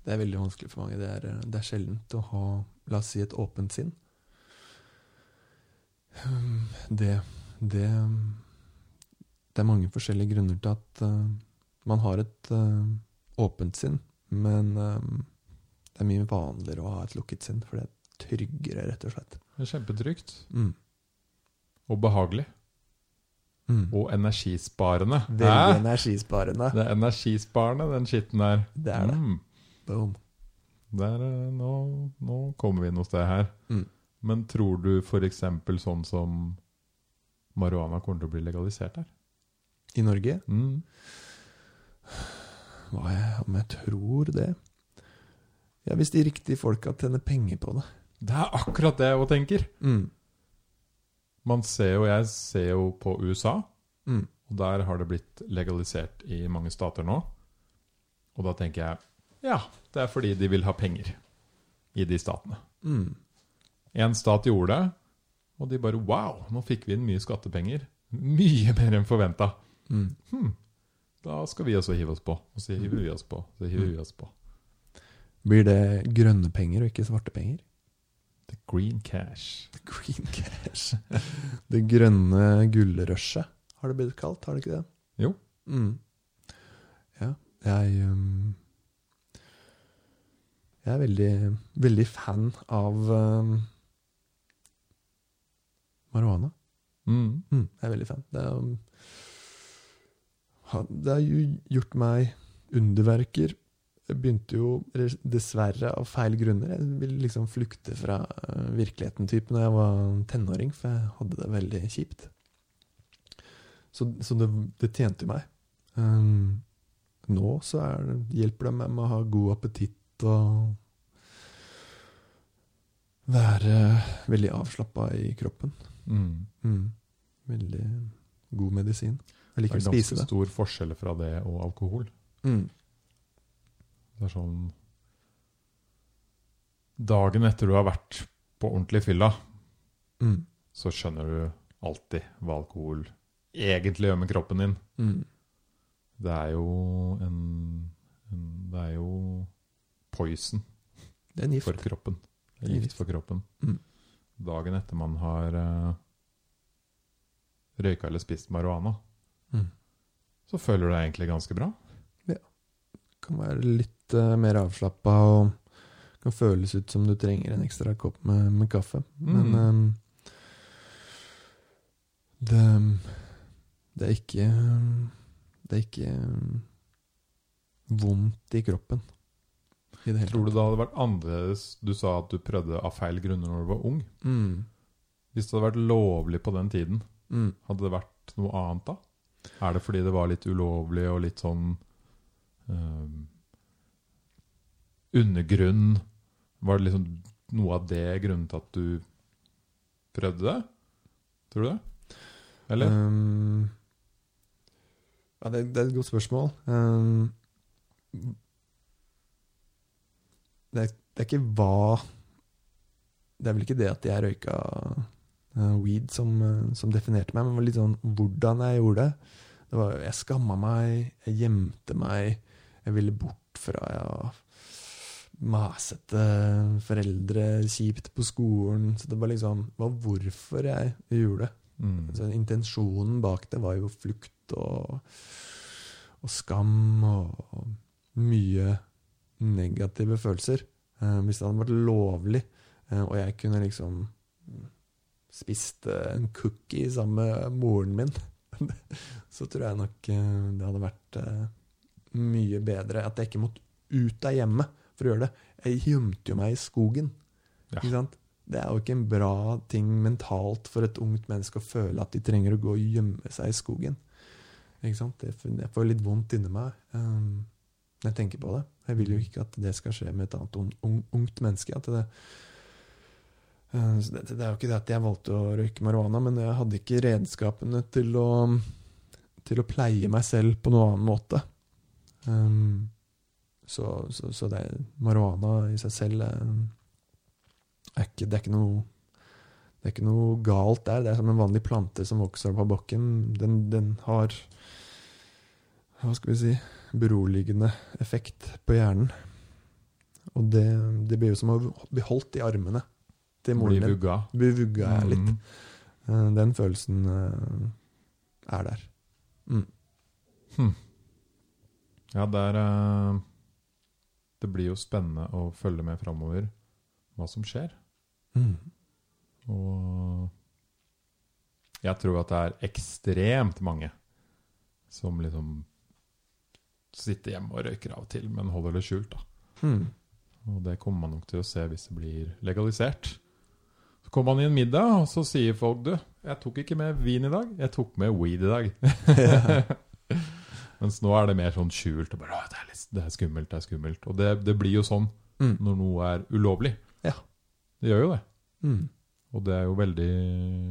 Det er veldig vanskelig for mange. Det er, det er sjeldent å ha, la oss si, et åpent sinn. Um, Det, det Det er mange forskjellige grunner til at uh, man har et uh, åpent sinn, men eh, det er mye vanligere å ha et lukket sinn, for det tryggere, rett og slett. Det er kjempetrygt. Mm. Og behagelig. Mm. Og energisparende. Veldig energisparende. Det er energisparende, den skitten der. Det er det. Mm. Boom. Der, eh, nå, nå kommer vi noe sted her. Mm. Men tror du f.eks. sånn som marihuana kommer til å bli legalisert her? I Norge? Mm. Hva jeg, om jeg tror det? Ja, hvis de riktige folka tjener penger på det. Det er akkurat det jeg òg tenker. Mm. Man ser jo, Jeg ser jo på USA, Mm. og der har det blitt legalisert i mange stater nå. Og da tenker jeg ja, det er fordi de vil ha penger i de statene. Mm. En stat gjorde det, og de bare wow, nå fikk vi inn mye skattepenger. Mye mer enn forventa. Mm. Hm, da skal vi også hive oss på. Og så hiver vi oss på. Så hiver vi oss på. Blir det grønne penger og ikke svarte penger? The green cash. The Green cash. [LAUGHS] Det grønne gullrushet har det blitt kalt, har det ikke det? Jo. Mm. Ja, jeg um, Jeg er veldig, veldig fan av um, marihuana. Mm. Mm, jeg er veldig fan. Det, er, um, det har jo gjort meg underverker. Jeg begynte jo dessverre av feil grunner. Jeg ville liksom flykte fra uh, virkeligheten typ når jeg var tenåring, for jeg hadde det veldig kjipt. Så, så det, det tjente meg. Um, nå så det, hjelper det meg med å ha god appetitt og være veldig avslappa i kroppen. Mm. Mm. Veldig god medisin. Jeg liker er å spise det. det. er ganske stor forskjell fra det og alkohol. Mm. Det er sånn Dagen etter du har vært på ordentlig fylla, Mm. så skjønner du alltid hva alkohol egentlig gjør med kroppen din. Mm. Det er jo en, en Det er jo poison Det er gift. for kroppen. Det er gift for kroppen. Mm. Dagen etter man har uh, røyka eller spist marihuana, Mm. så føler du deg egentlig ganske bra. Det kan være litt eh, mer avslappa og kan føles ut som du trenger en ekstra kopp med, med kaffe. Men Mm. ehm, det, det er ikke Det er ikke ehm, vondt i kroppen. I Tror du det hadde vært annerledes Du sa at du prøvde av feil grunner når du var ung. Mm, Hvis det hadde vært lovlig på den tiden, mm. hadde det vært noe annet da? Er det fordi det var litt ulovlig og litt sånn eh, Undergrunn? Var det liksom noe av det grunnen til at du prøvde det? Tror du det? Eller? Um, ja, det, det er et godt spørsmål. Um, det, er, det er ikke hva Det er vel ikke det at jeg røyka uh, weed som, uh, som definerte meg, men var litt sånn hvordan jeg gjorde det. det var, jeg skamma meg, jeg gjemte meg, jeg ville bort fra ja, masete foreldre, kjipt på skolen. Så det var liksom var hvorfor jeg gjorde det. Mm. Altså, intensjonen bak det var jo flukt og, og skam og, og mye negative følelser. Eh, hvis det hadde vært lovlig, eh, og jeg kunne liksom spist eh, en cookie sammen med moren min, [LAUGHS] så tror jeg nok eh, det hadde vært eh, mye bedre at jeg ikke måtte ut av hjemmet for å gjøre det. Jeg gjemte jo meg i skogen. Ja. Det er jo ikke en bra ting mentalt for et ungt menneske å føle at de trenger å gå og gjemme seg i skogen. Ikke sant? Det, jeg får litt vondt inni meg um, når jeg tenker på det. Jeg vil jo ikke at det skal skje med et annet un, un, ungt menneske. Det, uh, det, det er jo ikke det at jeg valgte å røyke marihuana, men jeg hadde ikke redskapene til å, til å pleie meg selv på noen annen måte. Um, så, så, så det marihuana i seg selv er, ikke, det, er ikke noe, det er ikke noe galt der. Det er som en vanlig plante som vokser på bakken. Den, den har Hva skal vi si beroligende effekt på hjernen. Og det, det blir jo som å bli holdt i armene til moren din. Bli vugga litt. Mm. Eh, Den følelsen eh, er der. Mm. Ja, det er eh, Det blir jo spennende å følge med framover hva som skjer. Mm. Og jeg tror at det er ekstremt mange som liksom sitter hjemme og røyker av og til, men holder det skjult. da. Mm. Og det kommer man nok til å se hvis det blir legalisert. Så kommer man i en middag, og så sier folk du, jeg tok ikke med vin i dag, jeg tok med weed i dag. [LAUGHS] [LAUGHS] Mens nå er det mer sånn skjult. Og bare, det, er litt, det er skummelt, det er skummelt. Og det, det blir jo sånn Mm. når noe er ulovlig. Ja. Det gjør jo det. Mm. Og det er jo veldig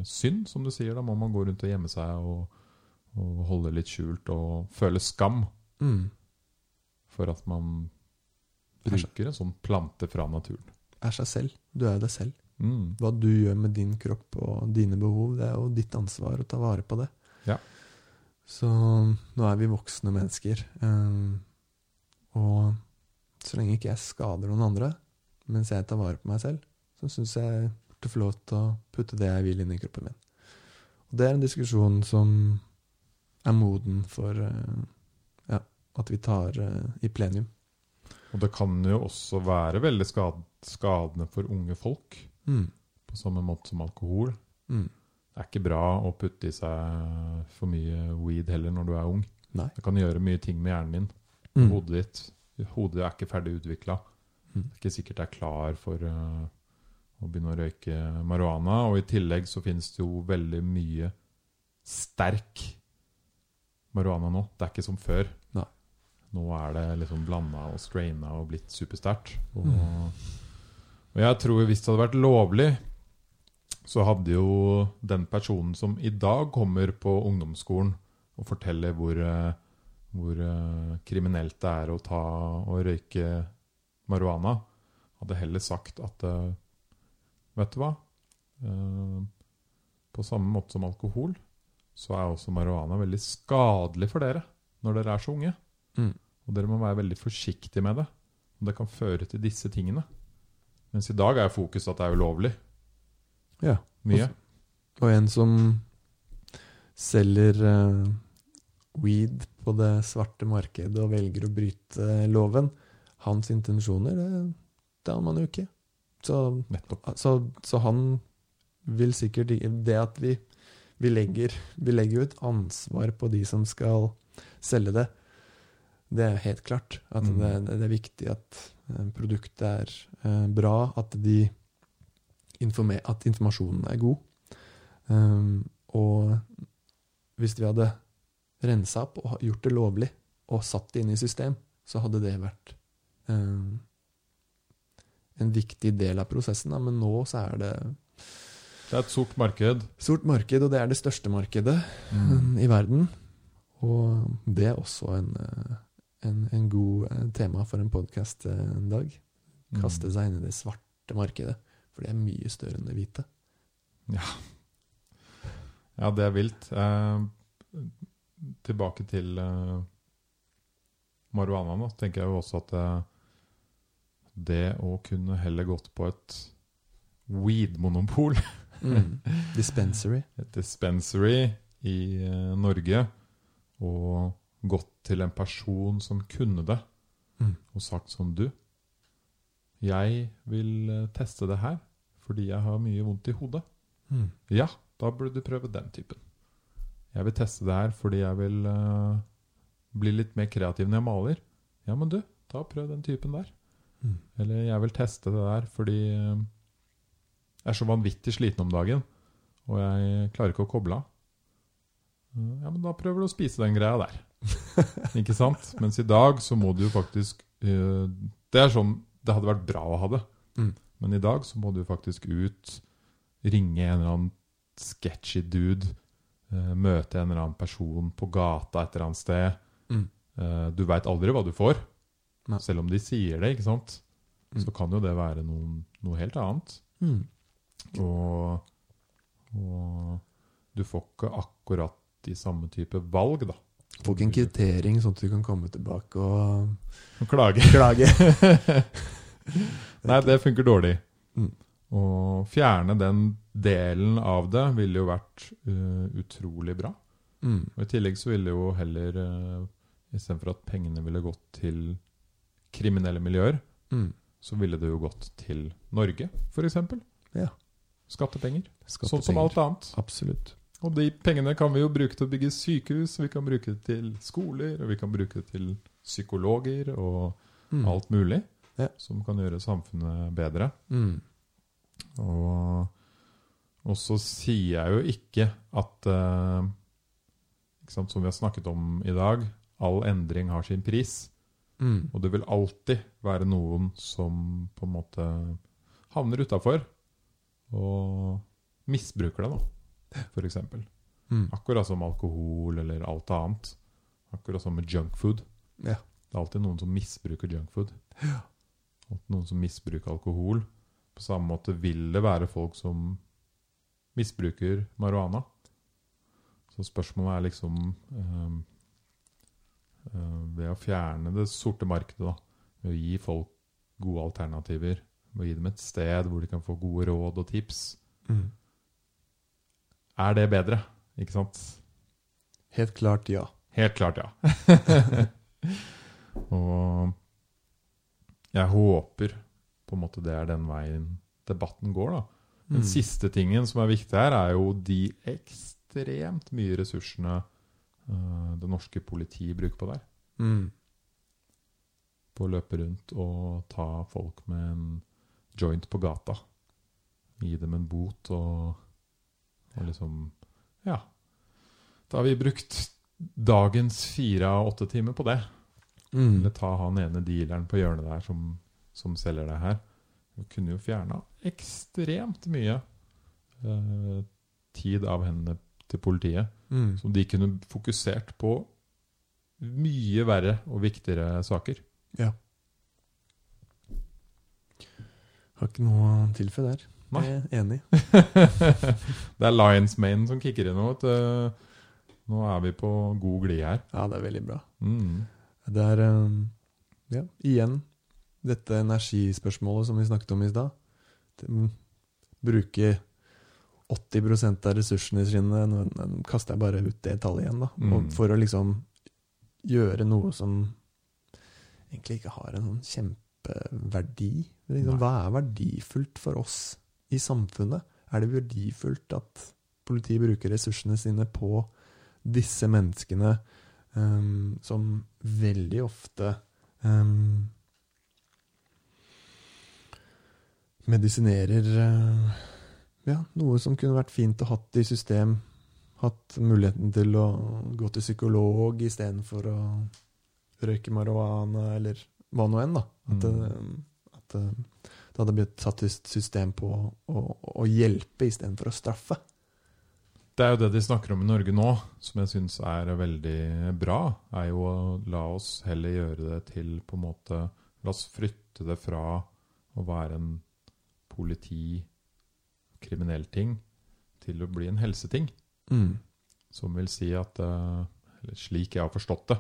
synd, som du sier. Da må man gå rundt og gjemme seg og, og holde litt skjult og føle skam Mm. for at man bruker en sånn plante fra naturen. Er seg selv. Du er jo deg selv. Mm. Hva du gjør med din kropp og dine behov, det er jo ditt ansvar å ta vare på det. Så nå er vi voksne mennesker. eh, og så lenge ikke jeg skader noen andre, mens jeg tar vare på meg selv, så syns jeg burde få lov til å putte det jeg vil inn i kroppen min. Og det er en diskusjon som er moden for eh, ja, at vi tar eh, i plenum. Og det kan jo også være veldig skad skadende for unge folk, Mm. på samme måte som alkohol. Mm. Det er ikke bra å putte i seg for mye weed heller når du er ung. Nei. Det kan gjøre mye ting med hjernen din. Mm. Hodet ditt Hodet er ikke ferdig utvikla. Mm. Det er ikke sikkert det er klar for uh, å begynne å røyke marihuana. Og i tillegg så finnes det jo veldig mye sterk marihuana nå. Det er ikke som før. Nei. Nå er det liksom blanda og straina og blitt supersterkt. Og, Mm. og jeg tror hvis det hadde vært lovlig, så hadde jo den personen som i dag kommer på ungdomsskolen og forteller hvor, eh, hvor eh, kriminelt det er å ta og røyke marihuana, hadde heller sagt at eh, Vet du hva? På samme måte som alkohol, så er også marihuana veldig skadelig for dere når dere er så unge. Mm. Og dere må være veldig forsiktige med det. Og det kan føre til disse tingene. Mens i dag er fokuset at det er ulovlig. Ja. Mye. Og en som selger uh, weed på det svarte markedet og velger å bryte loven, hans intensjoner, det, det har man jo ikke. Så, så, så han vil sikkert Det at vi, vi, legger, vi legger jo et ansvar på de som skal selge det, det er helt klart. At Mm. det, det er viktig at eh, produktet er eh, bra, at, de informer, at informasjonen er god. Um, og hvis vi hadde rensa opp og gjort det lovlig, og satt det inn i system, så hadde det vært um, en viktig del av prosessen. Da. Men nå så er det Det er et sort marked. Sort marked, og det er det største markedet Mm. i verden. Og det er også en, eh, en, en god eh, tema for en podkast en dag. Kaste seg inn i det svarte markedet. For det er mye større enn det hvite. Ja, det er vilt. Eh, tilbake til eh, marihuana nå, tenker jeg jo også at eh, det å kunne heller gått på et weed-monopol, [LAUGHS] Mm. Dispensary. et dispensary i eh, Norge, og gått til en person som kunne det, Mm. og sagt som du Jeg vil eh, teste det her fordi jeg har mye vondt i hodet. Mm. Ja, da burde du prøve den typen. Jeg vil teste det her fordi jeg vil uh, bli litt mer kreativ når jeg maler. Ja, men du, da prøv den typen der. Mm. Eller jeg vil teste det der fordi uh, jeg er så vanvittig sliten om dagen, og jeg klarer ikke å koble av. Uh, Ja, men da prøver du å spise den greia der. [LAUGHS] ikke sant? Mens i dag så må du jo faktisk Det er sånn det hadde vært bra å ha det. Mm. Men i dag så må du faktisk ut, ringe en eller annen sketchy dude, eh, møte en eller annen person på gata et eller annet sted. Mm. Eh, du veit aldri hva du får, Nei. selv om de sier det, ikke sant? Mm. Så kan jo det være noen, noe helt annet. Mm. Og, og du får ikke akkurat de samme type valg, da. Du får ikke en kvittering, sånn at du kan komme tilbake og Klage. klage. [LAUGHS] Nei, det funker dårlig. Mm. Å fjerne den delen av det ville jo vært uh, utrolig bra. Mm. Og I tillegg så ville jo heller uh, Istedenfor at pengene ville gått til kriminelle miljøer, Mm. så ville det jo gått til Norge, f.eks. Ja. Skattepenger. Sånn som alt annet. Absolutt. Og de pengene kan vi jo bruke til å bygge sykehus, vi kan bruke det til skoler, og vi kan bruke det til psykologer og Mm. alt mulig Ja. som kan gjøre samfunnet bedre. Mm. Og, og så sier jeg jo ikke at uh, ikke sant, Som vi har snakket om i dag, all endring har sin pris. Mm. Og det vil alltid være noen som på en måte havner utafor og misbruker det, da, eksempel. Mm. Akkurat som alkohol eller alt annet. Akkurat som med junkfood. Ja. Det er alltid noen som misbruker junkfood. Alltid noen som misbruker alkohol. På samme måte vil det være folk som misbruker marihuana. Så spørsmålet er liksom øh, øh, Ved å fjerne det sorte markedet, da, ved å gi folk gode alternativer, ved å gi dem et sted hvor de kan få gode råd og tips, Mm. er det bedre? Ikke sant? Helt klart ja. Helt klart, ja. [LAUGHS] og jeg håper på en måte det er den veien debatten går, da. Den Mm. siste tingen som er viktig her, er jo de ekstremt mye ressursene uh, det norske politiet bruker på der. Mm. På å løpe rundt og ta folk med en joint på gata. Gi dem en bot og, og liksom Ja. Da har vi brukt dagens fire av åtte timer på det. Mm. Eller ta han ene dealeren på hjørnet der som, som selger det her. Du kunne jo fjerna ekstremt mye eh, tid av hendene til politiet. Mm. Som de kunne fokusert på mye verre og viktigere saker. Ja. Har ikke noe å tilføye der. Nei. Jeg er enig. [LAUGHS] det er Lions Mane som kicker inn nå. Nå er vi på god glid her. Ja, det er veldig bra. Mm. Det er um, Ja, igjen dette energispørsmålet som vi snakket om i stad. Mm, Bruke 80% av ressursene sine Nå kaster jeg bare ut det tallet igjen, da. Mm. For å liksom gjøre noe som egentlig ikke har en sånn kjempeverdi. Liksom, hva er verdifullt for oss i samfunnet? Er det verdifullt at politiet bruker ressursene sine på disse menneskene ehm, som veldig ofte um, medisinerer eh, ja, noe som kunne vært fint å hatt i system. Hatt muligheten til å gå til psykolog istedenfor å røyke marihuana, eller hva nå enn. da. At, Mm. det, at det, det hadde blitt satt i system på å, å hjelpe istedenfor å straffe. Det er jo det de snakker om i Norge nå, som jeg syns er veldig bra. Er jo å la oss heller gjøre det til på en måte La oss flytte det fra å være en politi, kriminell ting, til å bli en helseting. Mm. Som vil si at eh, Eller slik jeg har forstått det,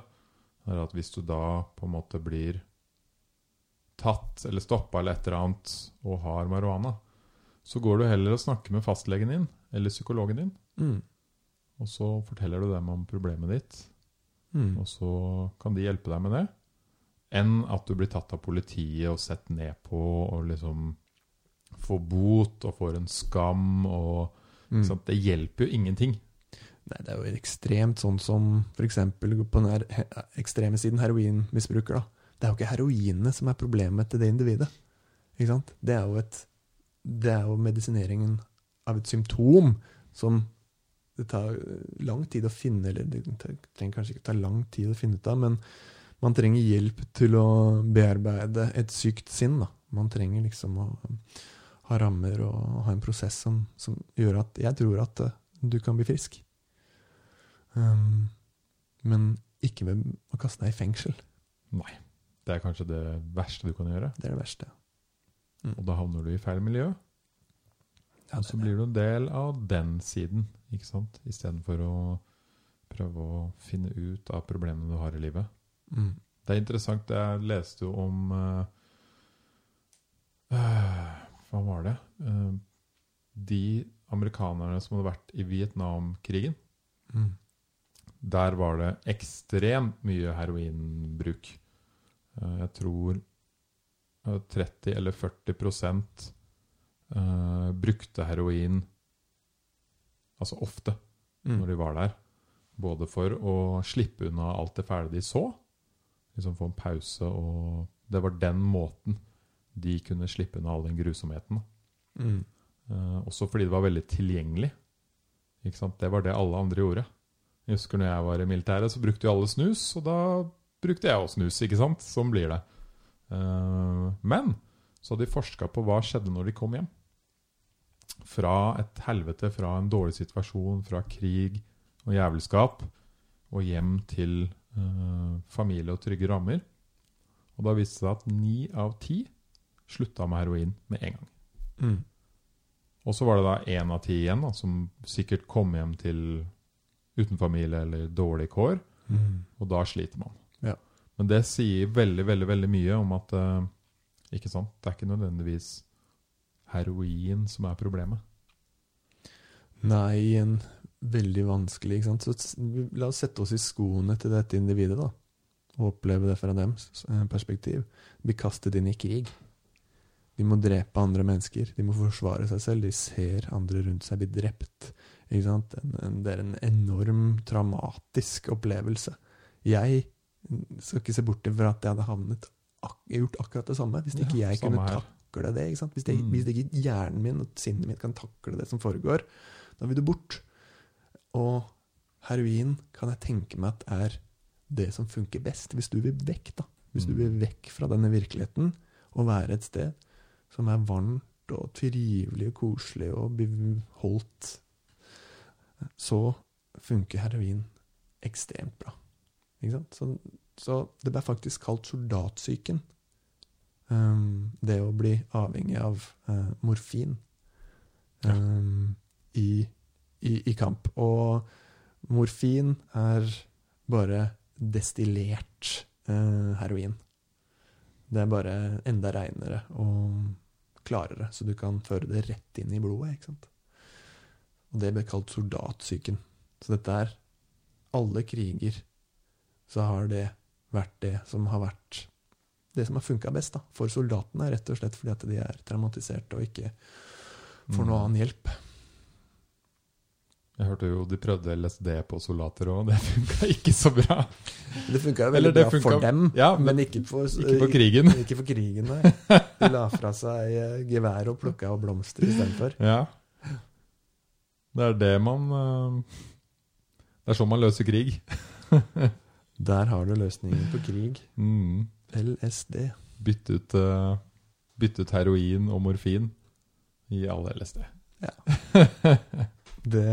er at hvis du da på en måte blir tatt eller stoppa eller et eller annet og har marihuana, så går du heller og snakker med fastlegen din eller psykologen din. Mm. Og så forteller du dem om problemet ditt, Mm. og så kan de hjelpe deg med det. Enn at du blir tatt av politiet og sett ned på og liksom får bot og får en skam og Mm. sant? Det hjelper jo ingenting. Nei, det er jo ekstremt sånn som f.eks. på den ekstreme siden heroinmisbruker. da. Det er jo ikke heroinene som er problemet til det individet. Ikke sant? Det er jo, et, det er jo medisineringen av et symptom som det tar lang tid å finne, eller det trenger kanskje ikke ta lang tid å finne ut av, men man trenger hjelp til å bearbeide et sykt sinn. da. Man trenger liksom å ha rammer og ha en prosess som, som gjør at jeg tror at eh, du kan bli frisk. Um, men ikke ved å kaste deg i fengsel. Nei. Det er kanskje det verste du kan gjøre. Det er det verste. Og da havner du i feil miljø. Ja, Og så blir du en del av den siden, ikke sant? Istedenfor å prøve å finne ut av problemene du har i livet. mm. Det er interessant. Jeg leste jo om eh, Hva var det? Uh, de amerikanerne som hadde vært i Vietnamkrigen. Mm. Der var det ekstremt mye heroinbruk. Uh, Jeg tror eh, 30 eller 40 prosent eh, brukte heroin altså ofte Mm. når de var der. Både for å slippe unna alt det fæle de så, liksom få en pause, og det var den måten de kunne slippe unna all den grusomheten. Mm. Eh, også fordi det var veldig tilgjengelig. Det var det alle andre gjorde. Jeg husker når jeg var i militæret, så brukte jo alle snus, og da brukte jeg også snus. ikke sant? Sånn blir det. Eh, men så hadde de forska på hva skjedde når de kom hjem. Fra et helvete, fra en dårlig situasjon, fra krig og jævelskap, og hjem til eh, familie og trygge rammer. Og da viste det seg at ni av ti slutta med heroin med en gang. Mm. Og så var det da én av ti igjen da, som sikkert kom hjem til uten familie eller dårlige kår, Mm. og da sliter man. Ja. Men det sier veldig, veldig veldig mye om at eh, ikke sant? det er ikke nødvendigvis heroin som er problemet. Nei, en veldig vanskelig, ikke sant. Så la oss sette oss i skoene til dette individet, da. Og oppleve det fra deres eh, perspektiv. Bli kastet inn i krig. De må drepe andre mennesker. De må forsvare seg selv. De ser andre rundt seg bli drept. Ikke sant? En, en, det er en enorm traumatisk opplevelse. Jeg skal ikke se bort fra at jeg hadde havnet gjort akkurat det samme hvis ikke Ja, jeg kunne her. Takle det. Hvis, det, Mm. hvis ikke hjernen min og sinnet mitt kan takle det som foregår, da vil du bort. Og heroin kan jeg tenke meg at er det som funker best, hvis du vil vekk, da. Hvis du Mm. vil vekk fra denne virkeligheten og være et sted som er varmt og trivelig og koselig og beholdt, holdt, så funker heroin ekstremt bra. Ikke sant? Så, så det ble faktisk kalt soldatsyken. Um, det å bli avhengig av uh, morfin Ja. um, i, i, i kamp. Og morfin er bare destillert uh, heroin. Det er bare enda reinere og klarere, så du kan føre det rett inn i blodet. ikke sant? Og det ble kalt soldatsyken. Så dette er alle kriger så har det vært det som har vært det som har funka best da, for soldatene, rett og slett fordi at de er traumatiserte og ikke får noe Mm. annen hjelp. Jeg hørte jo de prøvde LSD på soldater òg, det funka ikke så bra. Det funka veldig det bra for dem, ja, men, men ikke for, Ikke for, krigen. [LAUGHS] Ikke for krigen, nei. De la fra seg eh, gevær og plukka opp blomster istedenfor. Ja. Det er det man eh, Det er sånn man løser krig. [LAUGHS] Der har du løsningen på krig. Mm. LSD. Bytte ut, uh, bytte ut heroin og morfin i alle LSD. Det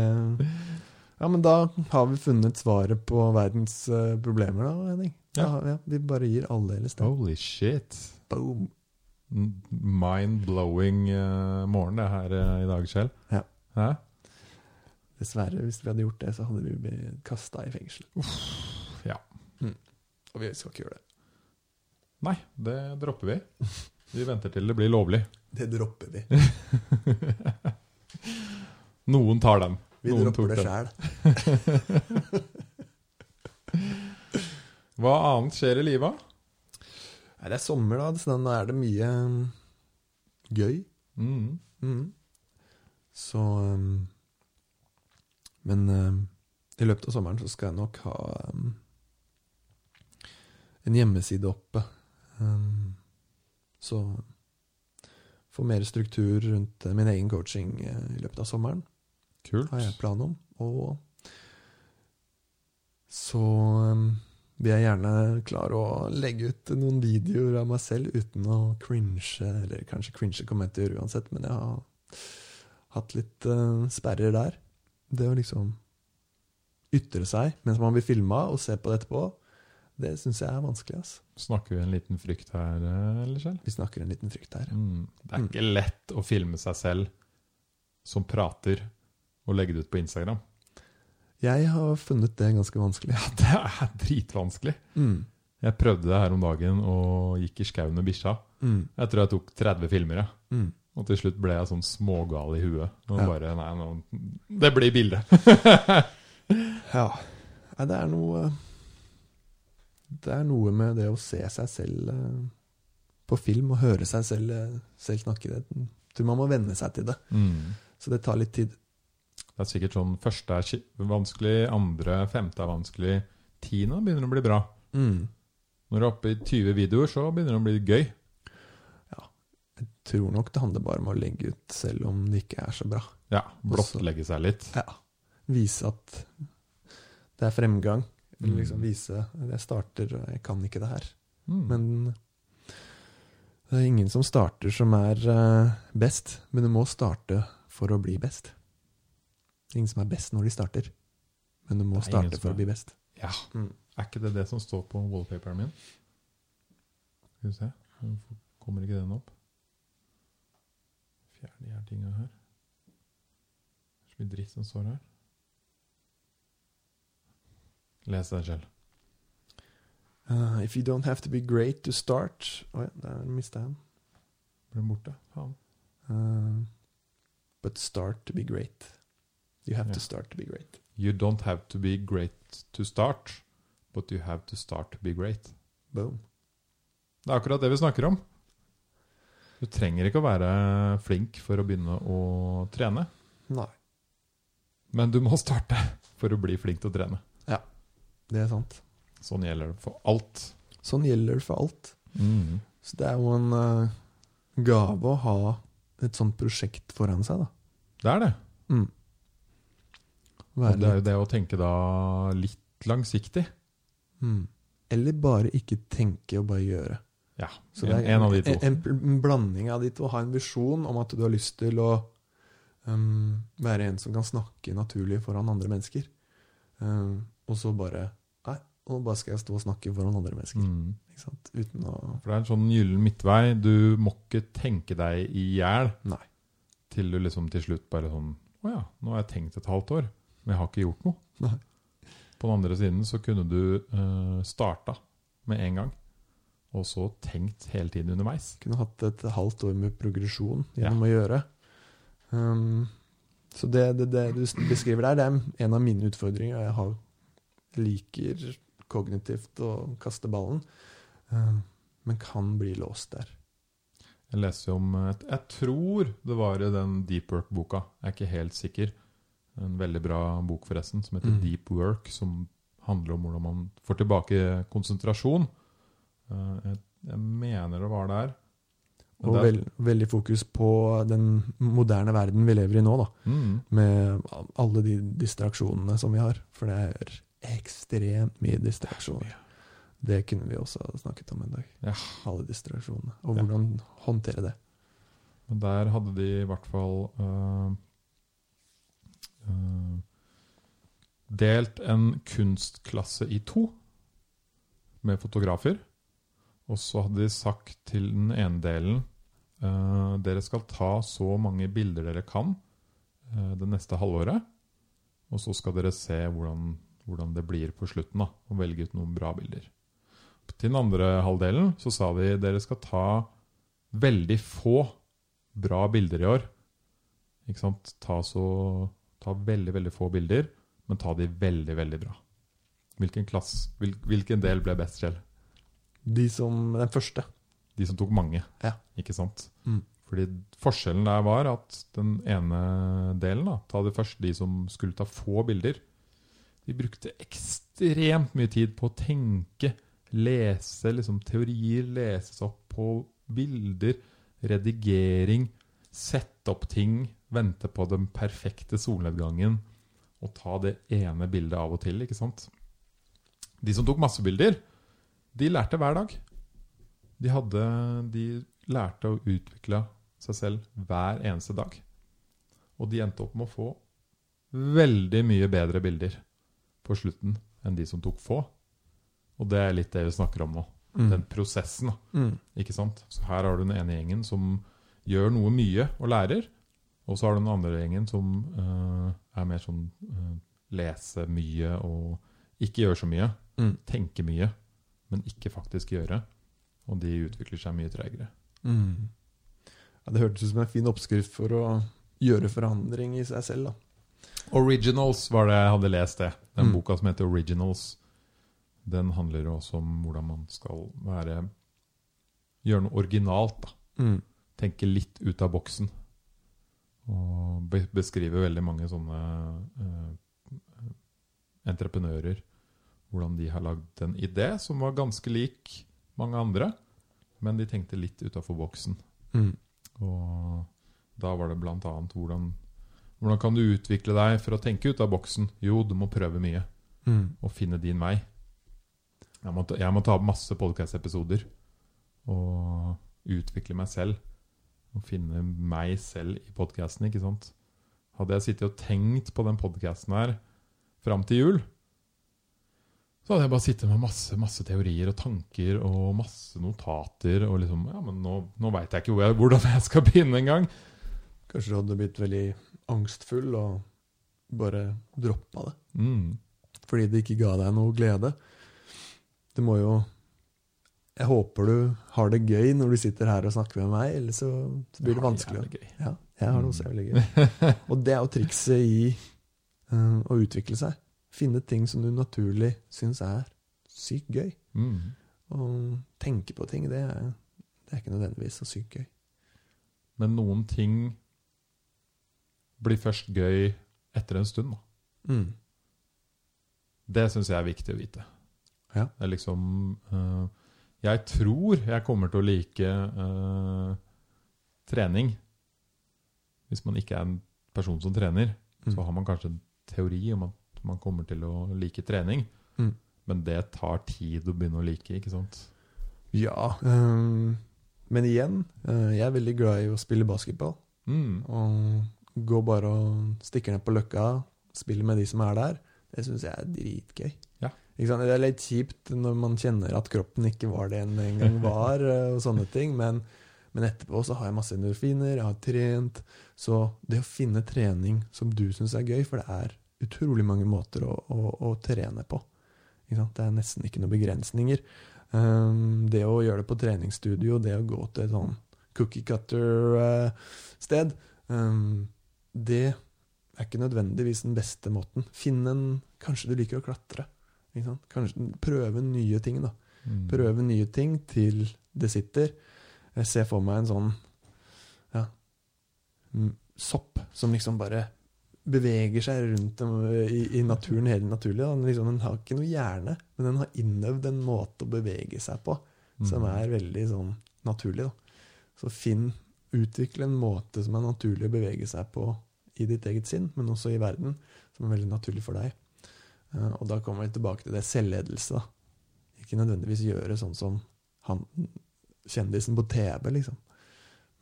Ja, men da har vi funnet svaret på verdens uh, problemer, da, Henning. Da, Ja. har- ja, vi bare gir alle LSD. Holy shit. Boom. Mind-blowing uh, morgen det her uh, i dag, Kjell. Ja. Hæ? Dessverre, hvis vi hadde gjort det, så hadde vi blitt kasta i fengsel. Ja. Og vi skal ikke gjøre det. Nei, det dropper vi. [LAUGHS] Vi venter til det blir lovlig. Det dropper vi. [LAUGHS] Noen tar den. Vi Noen dropper det sjæl. [LAUGHS] Hva annet skjer i livet? Det er sommer, da, så da er det mye mm, gøy. Mm. Mm. Så um, Men um, i løpet av sommeren så skal jeg nok ha um, en hjemmeside oppe. Um, så få mer struktur rundt eh, min egen coaching eh, i løpet av sommeren, Kult. har jeg plan om. Og så um, vil jeg gjerne klare å legge ut noen videoer av meg selv uten å cringe, eller kanskje cringe kommer jeg til å gjøre uansett, men jeg har hatt litt uh, sperrer der. Det å liksom ytre seg mens man blir filma og se på det etterpå, det syns jeg er vanskelig. ass. Snakker vi en liten frykt her, eh, eller selv? Vi snakker en liten frykt her. Mm. Det er Mm. ikke lett å filme seg selv som prater, og legge det ut på Instagram. Jeg har funnet det ganske vanskelig. Ja, det er dritvanskelig. Mm. Jeg prøvde det her om dagen og gikk i skauen med bikkja. Mm. Jeg tror jeg tok 30 filmer, Ja. Mm. Og til slutt ble jeg sånn smågal i huet. Og Ja. bare Nei, nå Det blir bilde. [LAUGHS] Ja. Nei, det er noe Det er noe med det å se seg selv eh, på film og høre seg selv, eh, selv snakke. Det. Jeg tror man må venne seg til det. Mm. Så det tar litt tid. Det er sikkert sånn første er vanskelig, andre, femte er vanskelig. Tiende begynner å bli bra. Mm. Når du er oppe i 20 videoer, så begynner det å bli gøy. Ja. Jeg tror nok det handler bare om å legge ut selv om det ikke er så bra. Ja, Blottlegge seg litt. Ja. Vise at det er fremgang. Eller Mm. liksom vise jeg starter, og jeg kan ikke det her. Mm. Men det er ingen som starter som er eh, best, men du må starte for å bli best. Ingen som er best når de starter, men du må Det er starte for er- å bli best. Ja. Mm. Er ikke det det som står på wallpaperen min? Skal vi se. Hvorfor kommer ikke den opp? Fjern de her tinga her. Det er så mye dritt som står her. Les den, selv. Uh, if you don't have to be great to start Å ja, der mista jeg den. Ble borte? Faen. Uh, but start to be great. You have yeah. to start to be great. You don't have to be great to start, but you have to start to be great. Boom. Det er akkurat det vi snakker om. Du trenger ikke å være flink for å begynne å trene, Nei, men du må starte for å bli flink til å trene. Det er sant. Sånn gjelder det for alt. Sånn gjelder det for alt. Mm. Så det er jo en uh, gave å ha et sånt prosjekt foran seg, da. Det er det. Mm. Og det er jo det å tenke da litt langsiktig. mm. Eller bare ikke tenke og bare gjøre. Ja, Så en, det er en av de to. En, en, en blanding av de to. Ha en visjon om at du har lyst til å um, være en som kan snakke naturlig foran andre mennesker. Um, og så bare Nå bare skal jeg stå og snakke foran andre mennesker. Mm. Uten å For det er en sånn gyllen midtvei. Du må ikke tenke deg i hjel til du liksom til slutt bare sånn Å ja, nå har jeg tenkt et halvt år, men jeg har ikke gjort noe. Nei. På den andre siden så kunne du uh, starta med en gang, og så tenkt hele tiden underveis. Kunne hatt et halvt år med progresjon Ja. gjennom å gjøre. Um, så det, det, det du beskriver der, det er en av mine utfordringer. Jeg har, liker kognitivt å kaste ballen, eh, men kan bli låst der. Jeg leser om et, Jeg tror det var i den Deep Work-boka. Jeg er ikke helt sikker. En veldig bra bok, forresten, som heter Mm. Deep Work. Som handler om hvordan man får tilbake konsentrasjon. Eh, Jeg, jeg mener det var der. Men Og der- vel, veldig fokus på den moderne verden vi lever i nå, da. Mm. Med alle de distraksjonene som vi har. For det er ekstremt mye distraksjoner. Det kunne vi også ha snakket om en dag. Ja. Alle distraksjonene. Og Ja. hvordan håndtere det. Men der hadde de i hvert fall øh, øh, delt en kunstklasse i to med fotografer. Og så hadde de sagt til den ene delen øh, dere skal ta så mange bilder dere kan det neste halvåret. Og så skal dere se hvordan, hvordan det blir på slutten, da, og velge ut noen bra bilder. Til den andre halvdelen så sa de dere skal ta veldig få bra bilder i år. Ikke sant? Ta, så, ta veldig, veldig få bilder, men ta de veldig, veldig bra. Hvilken, klass, hvil, hvilken del ble best, Kjell? De som Den første. De som tok mange, Ja. ikke sant? Mm. Fordi forskjellen der var at den ene delen, da, ta det først de som skulle ta få bilder, de brukte ekstremt mye tid på å tenke, lese liksom teorier, lese opp på bilder, redigering, sette opp ting, vente på den perfekte solnedgangen, og ta det ene bildet av og til, ikke sant? De som tok masse bilder, de lærte hver dag. De, hadde, de lærte å utvikle seg selv hver eneste dag. Og de endte opp med å få veldig mye bedre bilder på slutten enn de som tok få. Og det er litt det vi snakker om nå. Mm. Den prosessen. Mm. ikke sant? Så her har du den ene gjengen som gjør noe mye og lærer. Og så har du den andre gjengen som uh, er mer sånn uh, lese mye og ikke gjør så mye. Mm. Tenke mye, men ikke faktisk gjøre. Og de utvikler seg mye tregere. Mm. Ja, det hørtes ut som en fin oppskrift for å gjøre forandring i seg selv. da. Originals var det jeg hadde lest det. Den Mm. boka som heter Originals. Den handler også om hvordan man skal være Gjøre noe originalt. da. Mm. Tenke litt ut av boksen. Og be beskrive veldig mange sånne eh, entreprenører. Hvordan de har lagd en idé som var ganske lik mange andre, men de tenkte litt utafor boksen. Mm. Og da var det blant annet hvordan, hvordan kan du utvikle deg for å tenke ut av boksen? Jo, du må prøve mye Mm. og finne din vei. Jeg må, ta- jeg må ta masse podcast-episoder og utvikle meg selv. Og finne meg selv i podcasten, ikke sant? Hadde jeg sittet og tenkt på den podcasten her fram til jul, så hadde jeg bare sittet med masse masse teorier og tanker og masse notater. Og liksom Ja, men nå, nå veit jeg ikke hvor jeg, hvordan jeg skal begynne engang. Kanskje du hadde blitt veldig angstfull og bare droppa det. Mm. Fordi det ikke ga deg noe glede. Det må jo Jeg håper du har det gøy når du sitter her og snakker med meg, ellers så, blir det vanskelig. Ja, jeg har det også jævlig gøy. [LAUGHS] Og det er jo trikset i eh, å utvikle seg. Finne ting som du naturlig syns er sykt gøy. Mm. Og tenke på ting, det er, det er ikke nødvendigvis så sykt gøy. Men noen ting blir først gøy etter en stund. Mm. Det syns jeg er viktig å vite. Ja. Det er liksom uh, Jeg tror jeg kommer til å like uh, trening. Hvis man ikke er en person som trener, Mm. så har man kanskje en teori om at man kommer til å like trening. Mm. Men det tar tid å begynne å like, ikke sant? Ja. Um, men igjen, uh, jeg er veldig glad i å spille basketball. Mm. Og gå bare og stikke ned på løkka, spille med de som er der. Det syns jeg er dritgøy. Ja. Det er litt kjipt når man kjenner at kroppen ikke var det den en gang var, eh, og sånne ting, men, men etterpå så har jeg masse endorfiner, jeg har trent. Så det å finne trening som du syns er gøy, for det er utrolig mange måter å, å, å trene på. Det er nesten ikke noen begrensninger. Um, det å gjøre det på treningsstudio, det å gå til et sånn cookie cutter-sted, um, det er ikke nødvendigvis den beste måten. Finn en Kanskje du liker å klatre. Kanskje prøve nye ting, da. Mm. Prøve nye ting til det sitter. Jeg ser for meg en sånn ja, sopp som liksom bare beveger seg rundt i, i naturen helt naturlig. Den, liksom, den har ikke noe hjerne, men den har innøvd en måte å bevege seg på som Mm. er veldig sånn naturlig. Da. Så finn, utvikle en måte som er naturlig å bevege seg på i ditt eget sinn, men også i verden, som er veldig naturlig for deg. Eh, og da kommer vi tilbake til det selvledelse. da. Ikke nødvendigvis gjøre sånn som han, kjendisen på TV, liksom.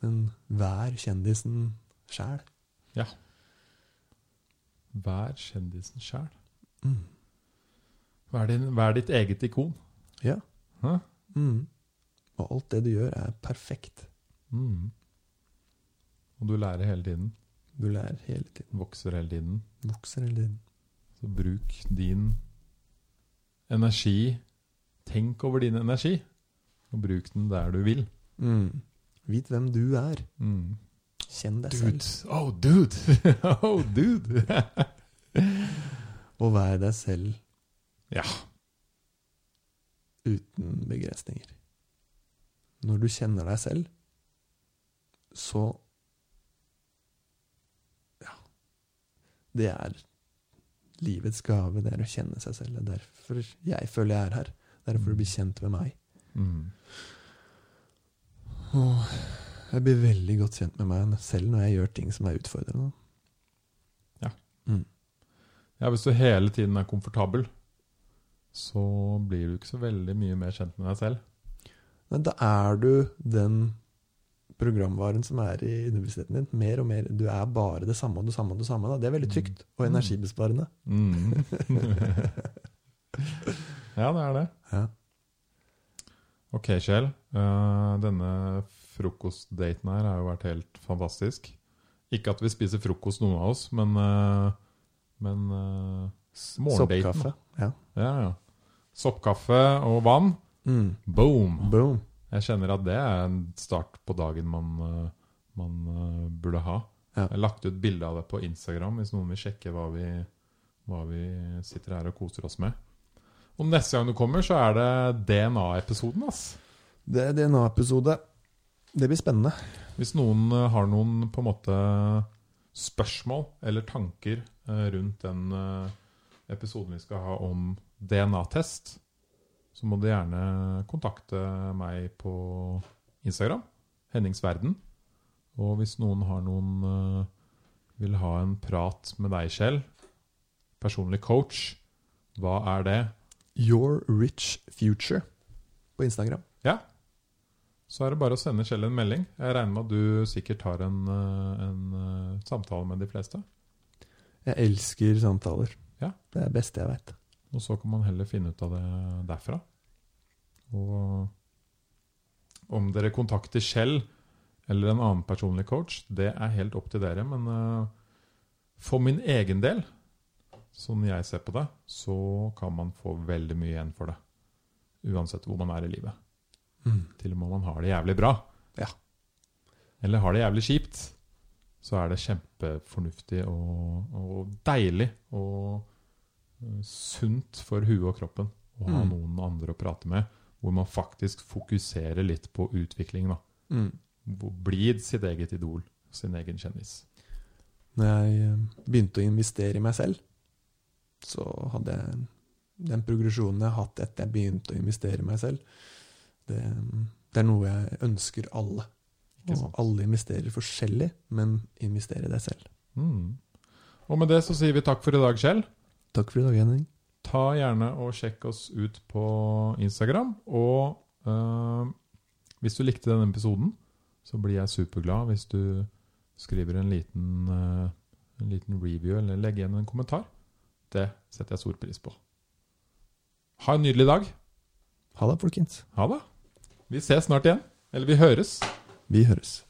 Men vær kjendisen sjæl. Vær kjendisen sjæl. Mm. Vær, vær ditt eget ikon. Ja. Mm. Og alt det du gjør, er perfekt. Mm. Og du lærer hele tiden. Du lærer hele tiden. Vokser hele tiden. Vokser hele tiden. Så bruk din energi. Tenk over din energi, og bruk den der du vil. Mm. Vit hvem du er. Mm. Kjenn deg Dude. selv. Oh, dude! oh, dude! [LAUGHS] [LAUGHS] Og vær deg selv ja. uten begrensninger. Når du kjenner deg selv, så Det er livets gave, det er å kjenne seg selv. Det er derfor jeg føler jeg er her. Det er blir kjent med meg. Mm. Og jeg blir veldig godt kjent med meg selv når jeg gjør ting som er utfordrende. Ja. Mm. ja, hvis du hele tiden er komfortabel, så blir du ikke så veldig mye mer kjent med deg selv. Men da er du den programvaren som er i underbevisstheten din. Mer og mer. Du er bare det samme og det samme og det samme. Da. Det er veldig trygt og Mm. energibesparende. Mm. [LAUGHS] ja, det er det. Ja. Ok, Kjell. Uh, denne frokostdaten her har jo vært helt fantastisk. Ikke at vi spiser frokost, noen av oss, men, uh, men uh. Soppkaffe. Ja. Ja, ja. Soppkaffe og vann. Mm. Boom! Boom. Jeg kjenner at det er en start på dagen man, eh, man eh, burde ha. Ja. Jeg har lagt ut bilde av det på Instagram hvis noen vil sjekke hva vi, hva vi sitter her og koser oss med. Og neste gang du kommer, så er det DNA-episoden. ass. Det er DNA-episode. Det blir spennende. Hvis noen eh, har noen på en måte spørsmål eller tanker rundt den episoden vi skal ha om DNA-test, så må du gjerne kontakte meg på Instagram. Henningsverden. Og hvis noen har noen eh, vil ha en prat med deg, Kjell, personlig coach, hva er det? Your Rich Future på Instagram. Ja. Så er det bare å sende Kjell en melding. Jeg regner med at du sikkert har en, eh, en eh, samtale med de fleste. Jeg elsker samtaler. Ja. Det er det beste jeg veit. Og så kan man heller finne ut av det derfra. Og om dere kontakter selv eller en annen personlig coach, det er helt opp til dere. Men eh, for min egen del, sånn jeg ser på det, så kan man få veldig mye igjen for det. Uansett hvor man er i livet. Mm. Til og med om man har det jævlig bra. Ja. Eller har det jævlig kjipt. Så er det kjempefornuftig og, og deilig og sunt for huet og kroppen å ha Mm. noen andre å prate med, hvor man faktisk fokuserer litt på utvikling. da. Mm. Bli sitt eget idol, sin egen kjendis. Når jeg eh, begynte å investere i meg selv, så hadde jeg den progresjonen jeg har hatt etter jeg begynte å investere i meg selv, det, det er noe jeg ønsker alle. Og alle investerer forskjellig, men investerer i deg selv. Mm. Og med det så sier vi takk for i dag, Kjell. Takk for i dag, Henning. Ta gjerne og sjekk oss ut på Instagram. Og øh, hvis du likte denne episoden, så blir jeg superglad hvis du skriver en liten, øh, en liten review eller legger igjen en kommentar. Det setter jeg stor pris på. Ha en nydelig dag. Ha det, folkens. Ha det. Vi ses snart igjen. Eller vi høres. Vi høres.